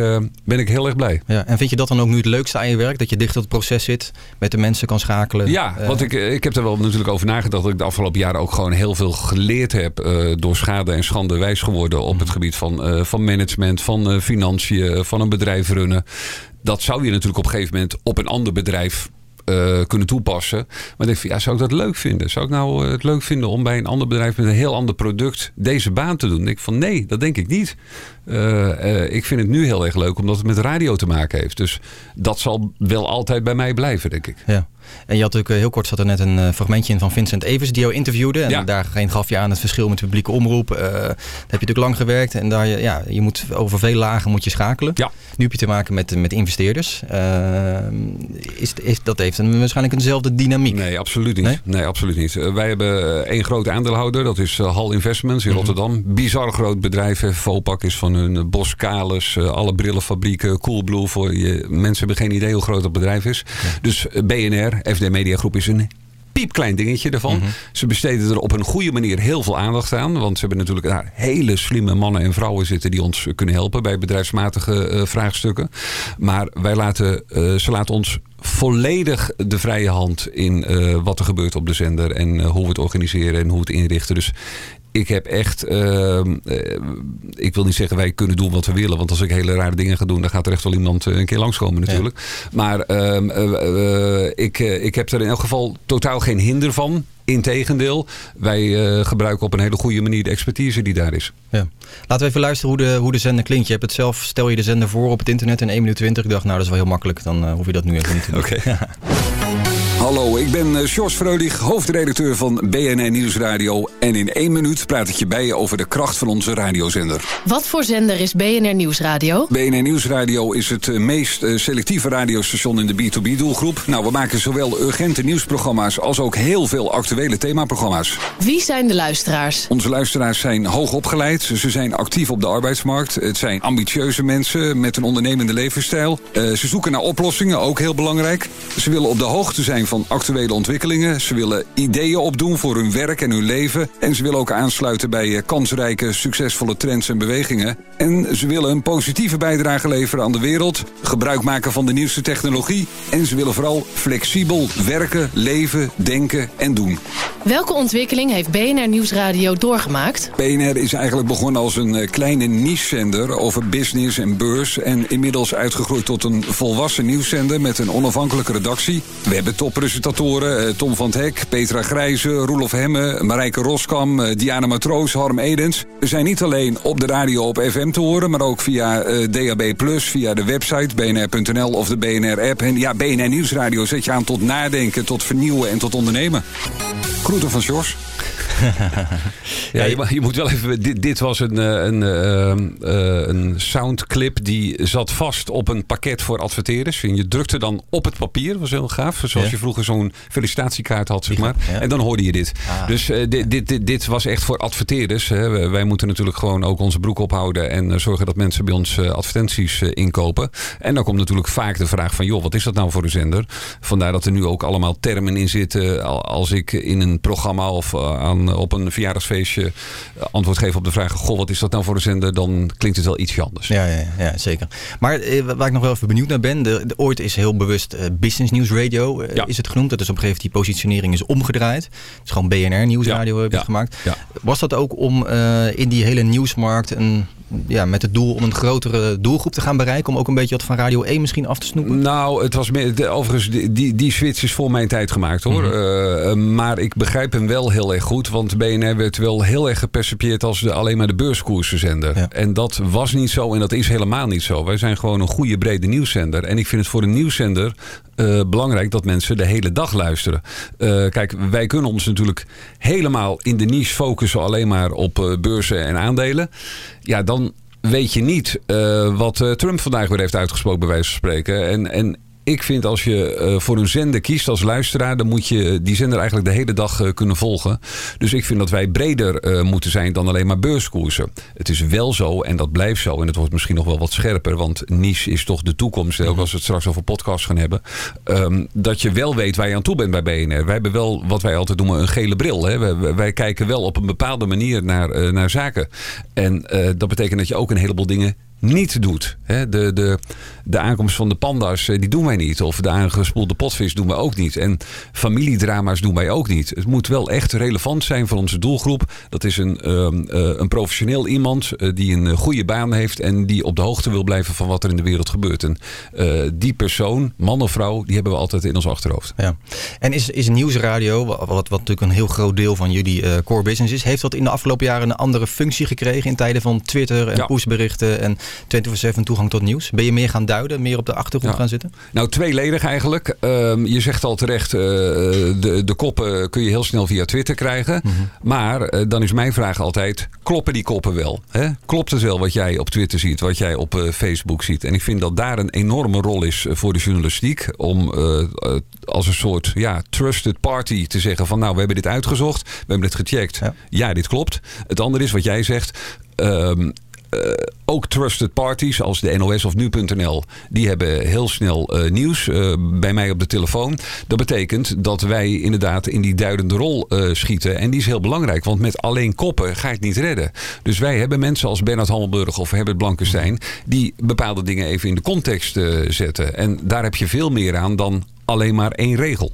ben ik heel erg blij. Ja, en vind je dat dan ook nu het leukste aan je werk? Dat je dicht op het proces zit, met de mensen kan schakelen? Ja, want ik, ik heb er wel natuurlijk over nagedacht. Dat ik de afgelopen jaren ook gewoon heel veel geleerd heb. door schade en schande wijs geworden op het gebied van, van management, van financiën, van een bedrijf runnen. Dat zou je natuurlijk op een gegeven moment op een ander bedrijf uh, kunnen toepassen. Maar denk van, ja, zou ik dat leuk vinden? Zou ik nou uh, het leuk vinden om bij een ander bedrijf met een heel ander product deze baan te doen? Denk ik van, nee, dat denk ik niet. Uh, ik vind het nu heel erg leuk omdat het met radio te maken heeft. Dus dat zal wel altijd bij mij blijven, denk ik. Ja. En je had natuurlijk heel kort zat er net een fragmentje in van Vincent Evers die jou interviewde. En ja. daar gaf je aan het verschil met publieke omroep. Uh, daar heb je natuurlijk lang gewerkt en daar, ja, je moet over veel lagen moet je schakelen. Ja. Nu heb je te maken met, met investeerders. Uh, is, is, dat heeft een, waarschijnlijk eenzelfde dynamiek. Nee, absoluut niet. Nee, nee absoluut niet. Wij hebben één grote aandeelhouder, dat is Hal Investments in mm -hmm. Rotterdam. Bizar groot bedrijf. Vopak is van hun Boskalis, alle brillenfabrieken, Coolblue. Voor je, mensen hebben geen idee hoe groot dat bedrijf is. Ja. Dus BNR, FD Media Groep is een piepklein dingetje ervan. Mm -hmm. Ze besteden er op een goede manier heel veel aandacht aan. Want ze hebben natuurlijk daar hele slimme mannen en vrouwen zitten die ons kunnen helpen bij bedrijfsmatige uh, vraagstukken. Maar wij laten, uh, ze laten ons volledig de vrije hand in uh, wat er gebeurt op de zender. En hoe we het organiseren en hoe we het inrichten. Dus ik heb echt, uh, ik wil niet zeggen wij kunnen doen wat we willen. Want als ik hele rare dingen ga doen, dan gaat er echt wel iemand een keer langskomen natuurlijk. Ja. Maar uh, ik, ik heb er in elk geval totaal geen hinder van. Integendeel, wij uh, gebruiken op een hele goede manier de expertise die daar is. Ja. Laten we even luisteren hoe de, hoe de zender klinkt. Je hebt het zelf, stel je de zender voor op het internet in 1 minuut 20. Ik dacht, nou dat is wel heel makkelijk. Dan uh, hoef je dat nu even niet te doen. Oké. Okay. Hallo, ik ben Sjors Freulich, hoofdredacteur van BNN Nieuwsradio. En in één minuut praat ik je bij over de kracht van onze radiozender. Wat voor zender is BNR Nieuwsradio? BNR Nieuwsradio is het meest selectieve radiostation in de B2B-doelgroep. Nou, we maken zowel urgente nieuwsprogramma's als ook heel veel actuele themaprogramma's. Wie zijn de luisteraars? Onze luisteraars zijn hoog opgeleid. Ze zijn actief op de arbeidsmarkt. Het zijn ambitieuze mensen met een ondernemende levensstijl. Uh, ze zoeken naar oplossingen, ook heel belangrijk. Ze willen op de hoogte zijn van actuele ontwikkelingen. Ze willen ideeën opdoen voor hun werk en hun leven. En ze willen ook aansluiten bij kansrijke, succesvolle trends en bewegingen. En ze willen een positieve bijdrage leveren aan de wereld. Gebruik maken van de nieuwste technologie. En ze willen vooral flexibel werken, leven, denken en doen. Welke ontwikkeling heeft BNR Nieuwsradio doorgemaakt? BNR is eigenlijk begonnen als een kleine niche-zender over business en beurs. En inmiddels uitgegroeid tot een volwassen nieuwszender met een onafhankelijke redactie. We hebben toppresentatoren Tom van het Hek, Petra Grijze, Roelof Hemme, Marijke Roskam, Diana Matroos, Harm Edens. Zijn niet alleen op de radio op FM te horen, maar ook via uh, DAB+, via de website bnr.nl of de BNR-app. En ja, BNR Nieuwsradio zet je aan tot nadenken, tot vernieuwen en tot ondernemen. Groeten van Jos. Ja, je, je moet wel even. Dit, dit was een, eh, een, eh, eh, een soundclip die zat vast op een pakket voor adverteerders. En je drukte dan op het papier, was heel gaaf. Zoals Ja. je vroeger zo'n felicitatiekaart had, zeg maar. En dan hoorde je dit. Ah. Dus dit, dit, dit, dit was echt voor adverteerders. Hè. Wij- moeten natuurlijk gewoon ook onze broek ophouden en zorgen dat mensen bij ons advertenties inkopen. En dan komt natuurlijk vaak de vraag van, joh, wat is dat nou voor een zender? Vandaar dat er nu ook allemaal termen in zitten. Al- Als ik in een programma of eh, aan, op een verjaardagsfeestje eh, antwoord geef op de vraag, goh, wat is dat nou voor een zender? Dan klinkt het wel ietsje anders. Ja, ja, ja zeker. Maar eh, waar ik nog wel even benieuwd naar ben, de, de- ooit is heel bewust eh, Business News Radio eh, is het genoemd. Dat is op een gegeven moment die positionering is omgedraaid. Het is gewoon BNR Nieuwsradio heb je het gemaakt. Was dat ook om eh, in die hele nieuwsmarkt een, ja, met het doel om een grotere doelgroep te gaan bereiken? Om ook een beetje wat van Radio 1 misschien af te snoepen? Nou, het was meer, de- overigens, die, die, die switch is voor mijn tijd gemaakt hoor. Mhm. Eh, eh, maar ik begrijp hem wel heel erg goed. Want BNR werd wel heel erg gepercipieerd als de, alleen maar de beurskoersenzender. En dat was niet zo en dat is helemaal niet zo. Wij zijn gewoon een goede brede nieuwszender. En ik vind het voor een nieuwszender eh, belangrijk dat mensen de hele dag luisteren. Eh, kijk, wij kunnen ons natuurlijk helemaal in de niche focussen alleen maar op eh, beurzen en aandelen. Ja, dan weet je niet wat Trump vandaag weer heeft uitgesproken, bij wijze van spreken. En, en ik vind als je eh, voor een zender kiest als luisteraar, dan moet je die zender eigenlijk de hele dag eh, kunnen volgen. Dus ik vind dat wij breder eh, moeten zijn dan alleen maar beurskoersen. Het is wel zo, en dat blijft zo, en het wordt misschien nog wel wat scherper, want niche is toch de toekomst, ook als we het straks over podcasts gaan hebben. ehm, dat je wel weet waar je aan toe bent bij BNR. Wij hebben wel wat wij altijd noemen een gele bril. Hè. Wij, wij- kijken wel op een bepaalde manier naar, eh, naar zaken. En eh, dat betekent dat je ook een heleboel dingen niet doet. Hè, de, de, de aankomst van de panda's, eh, die doen wij niet. Of de aangespoelde potvis doen wij ook niet. En familiedrama's doen wij ook niet. Het moet wel echt relevant zijn voor onze doelgroep. Dat is een, ehm, eh, een professioneel iemand eh, die een goede baan heeft... en die op de hoogte wil blijven van wat er in de wereld gebeurt. En die persoon, man of vrouw, die hebben we altijd in ons achterhoofd. Ja. En is, is nieuwsradio, wa- wat, wat natuurlijk een heel groot deel van jullie core business is, heeft dat in de afgelopen jaren een andere functie gekregen in tijden van Twitter en Ja. pushberichten en 24/7 toegang tot nieuws? Ben je meer gaan duiden, meer op de achtergrond Ja. gaan zitten? Nou, tweeledig eigenlijk. Ehm, je zegt al terecht, eh, de, de koppen kun je heel snel via Twitter krijgen. Maar eh, dan is mijn vraag altijd, kloppen die koppen wel? Hè? Klopt het wel wat jij op Twitter ziet, wat jij op eh, Facebook ziet? En ik vind dat daar een enorme rol is voor de journalistiek. Om als een soort ja, trusted party te zeggen van nou, we hebben dit uitgezocht. We hebben dit gecheckt. Ja, dit klopt. Het andere is wat jij zegt. ehm, eh, ook trusted parties als de NOS of nu.nl, die hebben heel snel eh, nieuws eh, bij mij op de telefoon. Dat betekent dat wij inderdaad in die duidende rol schieten. En die is heel belangrijk, want met alleen koppen ga je het niet redden. Dus wij hebben mensen als Bernard Hammelburg of Herbert Blankenstein, die bepaalde dingen even in de context zetten. En daar heb je veel meer aan dan alleen maar één regel.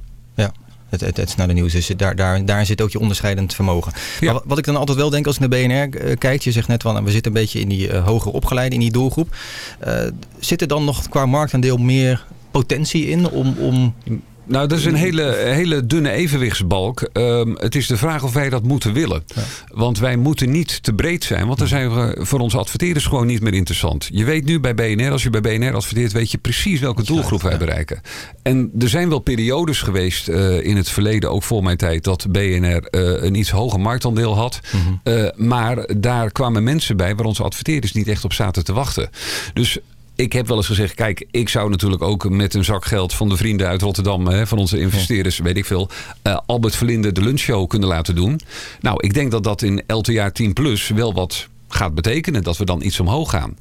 Het, het, het snelle nieuws is daar, daar, daarin zit ook je onderscheidend vermogen. Maar wat, ik dan altijd wel denk als ik naar BNR eh, kijk, je zegt net van we zitten een beetje in die eh, hoger opgeleide, in die doelgroep. Eh, zit er dan nog qua marktaandeel meer potentie in om, om Nou, dat is een hele, hele dunne evenwichtsbalk. Ehm, het is de vraag of wij dat moeten willen. Want wij moeten niet te breed zijn. Want dan zijn we voor onze adverteerders gewoon niet meer interessant. Je weet nu bij BNR, als je bij BNR adverteert... weet je precies welke doelgroep wij bereiken. En er zijn wel periodes geweest eh, in het verleden... ook voor mijn tijd, dat BNR eh, een iets hoger marktaandeel had. Eh, maar daar kwamen mensen bij... waar onze adverteerders niet echt op zaten te wachten. Dus ik heb wel eens gezegd, kijk, ik zou natuurlijk ook met een zak geld van de vrienden uit Rotterdam, hè, van onze investeerders, weet ik veel, eh, Albert Verlinde de lunchshow kunnen laten doen. Nou, ik denk dat dat in LTA 10 Plus wel wat gaat betekenen, dat we dan iets omhoog gaan.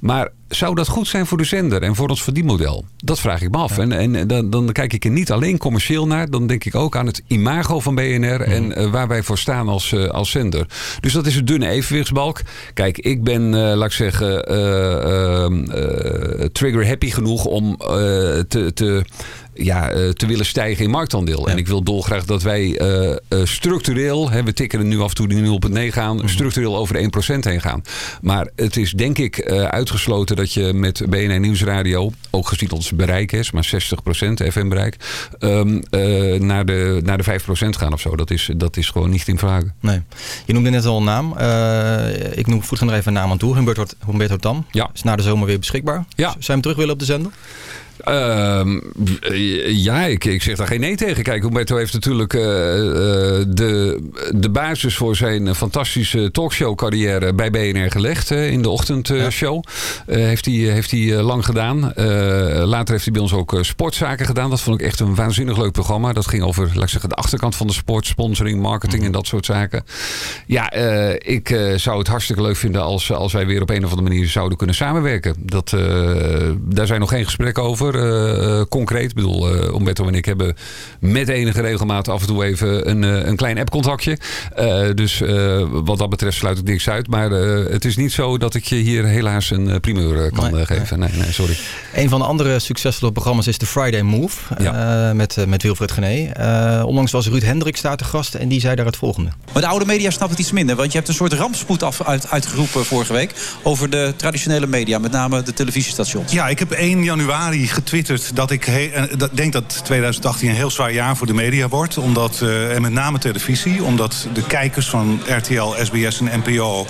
Maar zou dat goed zijn voor de zender en voor ons verdienmodel? Dat vraag ik me af. En, en dan, dan kijk ik er niet alleen commercieel naar, dan denk ik ook aan het imago van BNR en eh, waar wij voor staan als, eh, als zender. Dus dat is een dunne evenwichtsbalk. Kijk, ik ben, eh, laat ik zeggen, eh, ehm, eh, trigger happy genoeg om eh, te, te, ja, eh, te willen stijgen in marktaandeel. En ik wil dolgraag dat wij eh, eh, structureel, hè, we tikken er nu af en toe die 0,9 aan, structureel over de 1% heen gaan. Maar het is denk ik uitgesloten dat je met BNR Nieuwsradio, ook gezien ons bereik is, maar 60% FM-bereik, ehm, eh, naar, de, naar de 5% gaan of zo. Dat is, dat is gewoon niet in vraag. Nee. Je noemde net al een naam. Ik noem, voeg er even een naam aan toe. Humberto, Humberto Tam. Ja. Is na de zomer weer beschikbaar. Ja. Zou je hem terug willen op de zender? Ehm, ja, ik, ik zeg daar geen nee tegen. Kijk, Humberto heeft natuurlijk uh, de, de basis voor zijn fantastische talkshow carrière bij BNR gelegd. in de ochtendshow. Ja. heeft hij heeft hij lang gedaan. later heeft hij bij ons ook sportzaken gedaan. Dat vond ik echt een waanzinnig leuk programma. Dat ging over, laat ik zeggen, de achterkant van de sport. Sponsoring, marketing en dat soort zaken. Ja, ik zou het hartstikke leuk vinden als, als wij weer op een of andere manier zouden kunnen samenwerken. Dat, daar zijn nog geen gesprekken over. Uh, concreet. Ik bedoel, uh, Umberto en ik hebben met enige regelmaat af en toe even een, uh, een klein appcontactje. dus wat dat betreft sluit ik niks uit. Maar het is niet zo dat ik je hier helaas een primeur kan nee, geven. Nee. nee, sorry. Een van de andere succesvolle programma's is de Friday Move. Ja. met, met Wilfred Gené. onlangs was Ruud Hendrik daar te gast en die zei daar het volgende. Maar de oude media snapt het iets minder. Want je hebt een soort rampspoed af, uit, uitgeroepen vorige week. Over de traditionele media, met name de televisiestations. Ja, ik heb 1 januari getwitterd dat ik he, dat, denk dat 2018 een heel zwaar jaar voor de media wordt. Omdat, uh, en met name televisie. Omdat de kijkers van RTL, SBS en NPO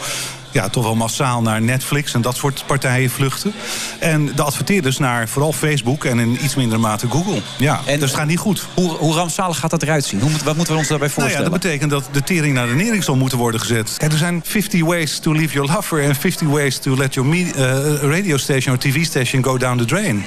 ja, toch wel massaal naar Netflix en dat soort partijen vluchten. En de adverteerders naar vooral Facebook en in iets mindere mate Google. Ja, en, dus het gaat niet goed. Hoe, hoe rampzalig gaat dat eruit zien? Hoe, wat moeten we ons daarbij voorstellen? Nou ja, dat betekent dat de tering naar de nering zal moeten worden gezet. Kijk, er zijn 50 ways to leave your lover... en 50 ways to let your uh, radio station or tv station go down the drain.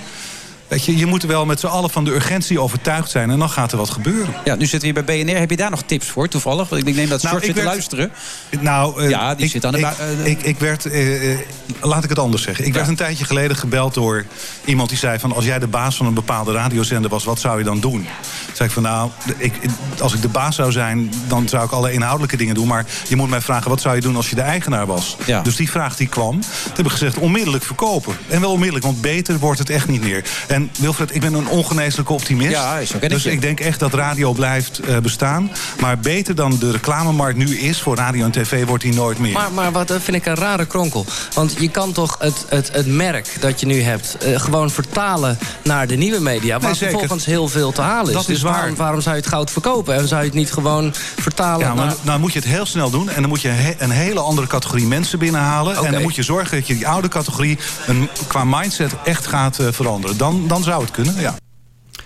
Weet je, je moet wel met z'n allen van de urgentie overtuigd zijn... en dan gaat er wat gebeuren. Ja, nu zitten we hier bij BNR. Heb je daar nog tips voor, toevallig? Want ik neem dat nou, zit te luisteren. Nou, uh, ja, die ik, zit aan de ik, uh, ik, ik, werd, uh, laat ik het anders zeggen. Ik ja. werd een tijdje geleden gebeld door iemand die zei... van als jij de baas van een bepaalde radiozender was, wat zou je dan doen? Toen zei ik van nou, ik, als ik de baas zou zijn... dan zou ik alle inhoudelijke dingen doen. Maar je moet mij vragen, wat zou je doen als je de eigenaar was? Ja. Dus die vraag die kwam. Toen heb ik gezegd, onmiddellijk verkopen. En wel onmiddellijk, want beter wordt het echt niet meer. En Wilfred, ik ben een ongeneeslijke optimist. Ja, is ook dus ik denk echt dat radio blijft uh, bestaan. Maar beter dan de reclamemarkt nu is voor radio en tv wordt die nooit meer. Maar, maar wat dat vind ik een rare kronkel. Want je kan toch het, het, het merk dat je nu hebt... Uh, gewoon vertalen naar de nieuwe media... waar nee, vervolgens heel veel te halen is. Dat dus is waar. Waarom, waarom zou je het goud verkopen? En zou je het niet gewoon vertalen ja, maar naar... Nou moet je het heel snel doen. En dan moet je he een hele andere categorie mensen binnenhalen. Okay. En dan moet je zorgen dat je die oude categorie... Een, qua mindset echt gaat veranderen. Dan, dan zou het kunnen, ja.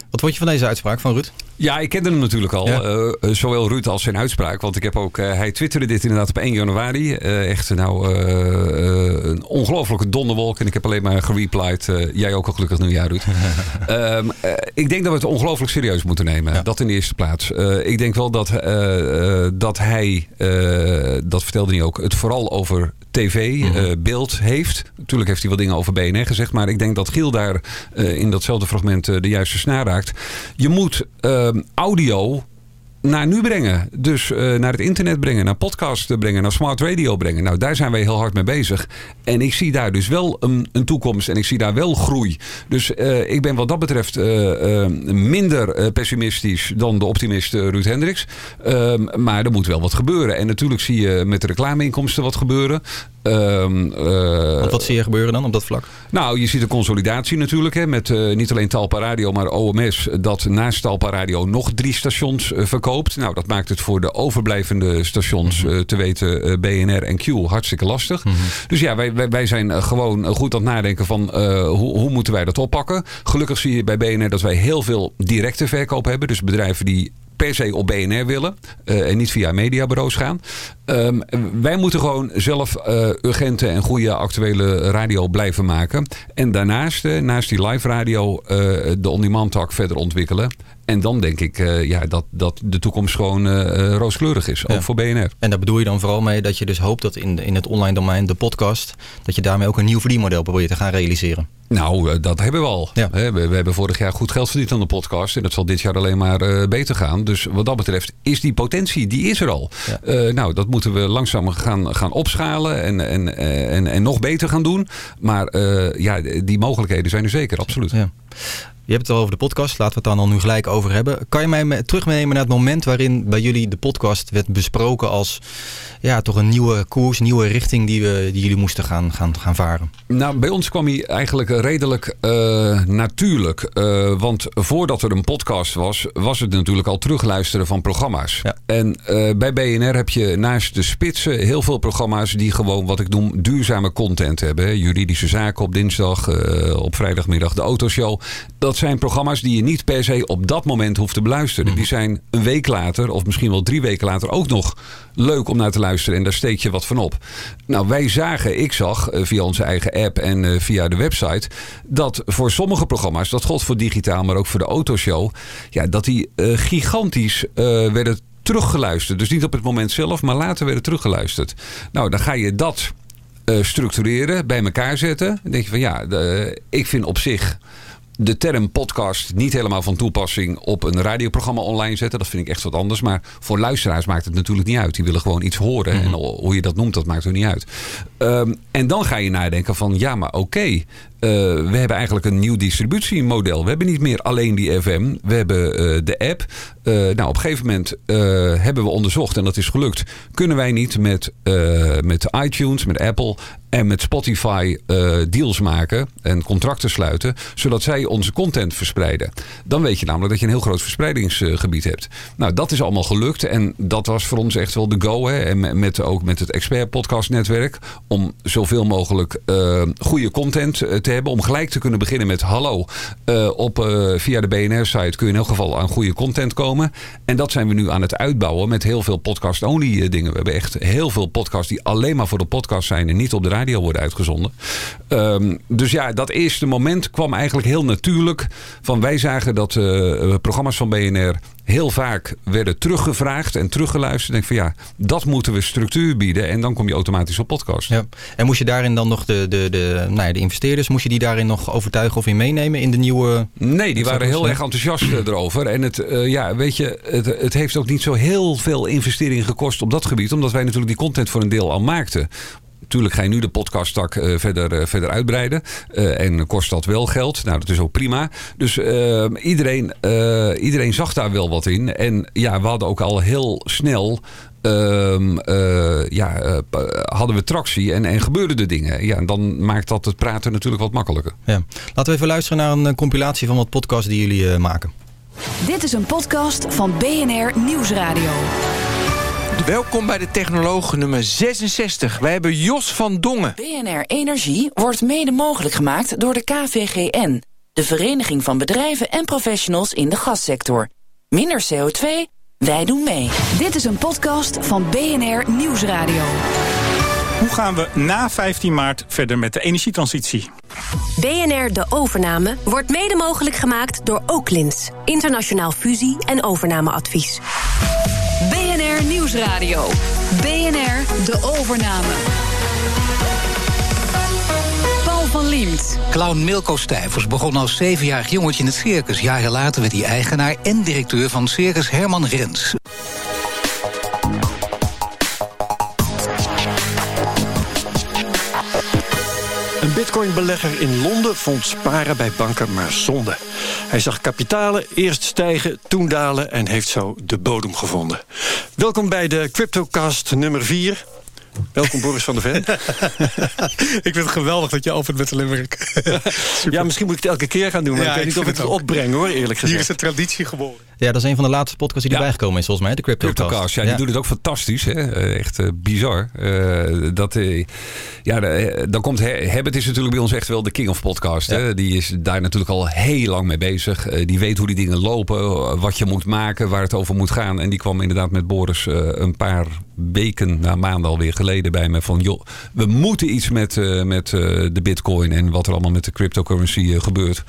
Wat vond je van deze uitspraak van Ruud? Ja, ik kende hem natuurlijk al. Ja. Uh, zowel Ruud als zijn uitspraak. Want ik heb ook, uh, hij twitterde dit inderdaad op 1 januari. Uh, echt nou een ongelofelijke donderwolk. En ik heb alleen maar gereplied. jij ook al gelukkig nieuwjaar, Ruud. um, ik denk dat we het ongelooflijk serieus moeten nemen. Ja. Dat in de eerste plaats. ik denk wel dat, dat hij, dat vertelde hij ook, het vooral over tv, mm -hmm. uh, beeld heeft. Natuurlijk heeft hij wel dingen over BNR gezegd. Maar ik denk dat Giel daar in datzelfde fragment de juiste snaar raakt. Je moet audio naar nu brengen. Dus uh, naar het internet brengen, naar podcast brengen, naar smart radio brengen. Nou, daar zijn wij heel hard mee bezig. En ik zie daar dus wel een, een toekomst en ik zie daar wel groei. Dus uh, ik ben wat dat betreft uh, minder pessimistisch dan de optimist Ruud Hendricks. Ehm, maar er moet wel wat gebeuren. En natuurlijk zie je met de reclameinkomsten wat gebeuren. Um, wat, wat zie je gebeuren dan op dat vlak? Nou, je ziet een consolidatie natuurlijk. Hè, met niet alleen Talpa Radio, maar OMS. Dat naast Talpa Radio nog drie stations verkoopt. Nou, dat maakt het voor de overblijvende stations, mm -hmm. te weten BNR en Q, hartstikke lastig. Mm -hmm. Dus ja, wij, wij, wij zijn gewoon goed aan het nadenken van uh, hoe, hoe moeten wij dat oppakken. Gelukkig zie je bij BNR dat wij heel veel directe verkoop hebben. Dus bedrijven die per se op BNR willen en niet via mediabureaus gaan. Um, wij moeten gewoon zelf urgente en goede actuele radio blijven maken. En daarnaast, naast die live radio, de on-demand tak verder ontwikkelen. En dan denk ik uh, ja, dat, dat de toekomst gewoon uh, rooskleurig is. Ook ja. voor BNR. En daar bedoel je dan vooral mee dat je dus hoopt dat in, in het online domein, de podcast, dat je daarmee ook een nieuw verdienmodel probeert te gaan realiseren. Nou, dat hebben we al. Ja. We, hebben vorig jaar goed geld verdiend aan de podcast. En dat zal dit jaar alleen maar beter gaan. Dus wat dat betreft is die potentie, die is er al. Ja. nou, dat moeten we langzaam gaan, gaan opschalen en, en, en, en nog beter gaan doen. Maar ja, die mogelijkheden zijn er zeker, absoluut. Ja. Je hebt het al over de podcast, laten we het dan al nu gelijk over hebben. Kan je mij me- terug meenemen naar het moment waarin bij jullie de podcast werd besproken als ja, toch een nieuwe koers, een nieuwe richting die, we, die jullie moesten gaan, gaan, gaan varen? Nou, bij ons kwam hij eigenlijk redelijk eh, natuurlijk. Eh, want voordat er een podcast was, was het natuurlijk al terugluisteren van programma's. En eh, bij BNR heb je naast de spitsen heel veel programma's die gewoon wat ik noem duurzame content hebben. Juridische zaken op dinsdag, op vrijdagmiddag de autoshow. Dat zijn programma's die je niet per se op dat moment hoeft te beluisteren. Die zijn een week later, of misschien wel drie weken later, ook nog leuk om naar te luisteren. En daar steek je wat van op. Nou, wij zagen, ik zag eh, via onze eigen app en eh, via de website, dat voor sommige programma's, dat gold voor digitaal, maar ook voor de autoshow, ja, dat die eh, gigantisch werden teruggeluisterd. Dus niet op het moment zelf, maar later werden teruggeluisterd. Nou, dan ga je dat structureren, bij elkaar zetten. Dan denk je van ja, ik vind op zich de term podcast niet helemaal van toepassing op een radioprogramma online zetten. Dat vind ik echt wat anders. Maar voor luisteraars maakt het natuurlijk niet uit. Die willen gewoon iets horen. En hoe je dat noemt, dat maakt er niet uit. Ehm, en dan ga je nadenken van ja, maar oké. Eh, we hebben eigenlijk een nieuw distributiemodel. We hebben niet meer alleen die FM. We hebben eh, de app. Eh, nou, op een gegeven moment hebben we onderzocht, en dat is gelukt. Kunnen wij niet met, met iTunes, met Apple en met Spotify deals maken en contracten sluiten, zodat zij onze content verspreiden. Dan weet je namelijk dat je een heel groot verspreidingsgebied hebt. Nou, dat is allemaal gelukt en dat was voor ons echt wel de go. Hè? En met, ook met het Expert Podcast Netwerk om zoveel mogelijk goede content eh, hebben. Om gelijk te kunnen beginnen met hallo. eh, op, eh, via de BNR-site kun je in elk geval aan goede content komen. En dat zijn we nu aan het uitbouwen met heel veel podcast-only eh, dingen. We hebben echt heel veel podcasts die alleen maar voor de podcast zijn en niet op de radio worden uitgezonden. Ehm, dus ja, dat eerste moment kwam eigenlijk heel natuurlijk. Van wij zagen dat programma's van BNR heel vaak werden teruggevraagd en teruggeluisterd. Denk van ja, dat moeten we structuur bieden. En dan kom je automatisch op podcast. Ja. En moest je daarin dan nog de, de, de, nou ja, de investeerders, moest je die daarin nog overtuigen of in meenemen in de nieuwe... Nee, die waren heel erg enthousiast eh, erover. En het, eh, ja, weet je, het, het heeft ook niet zo heel veel investering gekost op dat gebied. Omdat wij natuurlijk die content voor een deel al maakten. Natuurlijk ga je nu de podcasttak eh, verder, eh, verder uitbreiden. Eh, en kost dat wel geld. Nou, dat is ook prima. Dus iedereen, eh, iedereen zag daar wel wat in. En ja, we hadden ook al heel snel... ehm, eh, ja, hadden we tractie en, en gebeurden er dingen. Ja, en dan maakt dat het praten natuurlijk wat makkelijker. Ja. Laten we even luisteren naar een compilatie van wat podcasts die jullie eh, maken. Dit is een podcast van BNR Nieuwsradio. Welkom bij de Technoloog nummer 66. Wij hebben Jos van Dongen. BNR Energie wordt mede mogelijk gemaakt door de KVGN, de Vereniging van Bedrijven en Professionals in de Gassector. Minder CO2, wij doen mee. Dit is een podcast van BNR Nieuwsradio. Hoe gaan we na 15 maart verder met de energietransitie? BNR De Overname wordt mede mogelijk gemaakt door Oaklins. Internationaal fusie- en overnameadvies. Nieuwsradio. BNR De Overname. Paul van Liemt. Clown Milko Stijvers begon als zevenjarig jongetje in het circus. Jaren later werd hij eigenaar en directeur van Circus Herman Rens. Bitcoinbelegger in Londen vond sparen bij banken maar zonde. Hij zag kapitalen eerst stijgen, toen dalen en heeft zo de bodem gevonden. Welkom bij de CryptoCast nummer 4. Welkom Boris van der Ven. Ik vind het geweldig dat je opent met de limerick. ja, misschien moet ik het elke keer gaan doen. Maar Ja, ik weet ik niet of ik het het opbreng hoor, eerlijk Hier gezegd. is de traditie geboren. Ja, dat is een van de laatste podcasts die erbij gekomen is volgens mij, de CryptoCast. CryptoCast, ja, die doet het ook fantastisch. Hè? Eh, Echt eh, bizar. Eh, dat, ja, dan komt He- Herbert is natuurlijk bij ons echt wel de king of podcast. Hè? Die is daar natuurlijk al heel lang mee bezig. Die weet hoe die dingen lopen, wat je moet maken, waar het over moet gaan. En die kwam inderdaad met Boris een paar weken, na maanden alweer geleden bij me van... joh, we moeten iets met, met de bitcoin en wat er allemaal met de cryptocurrency gebeurt.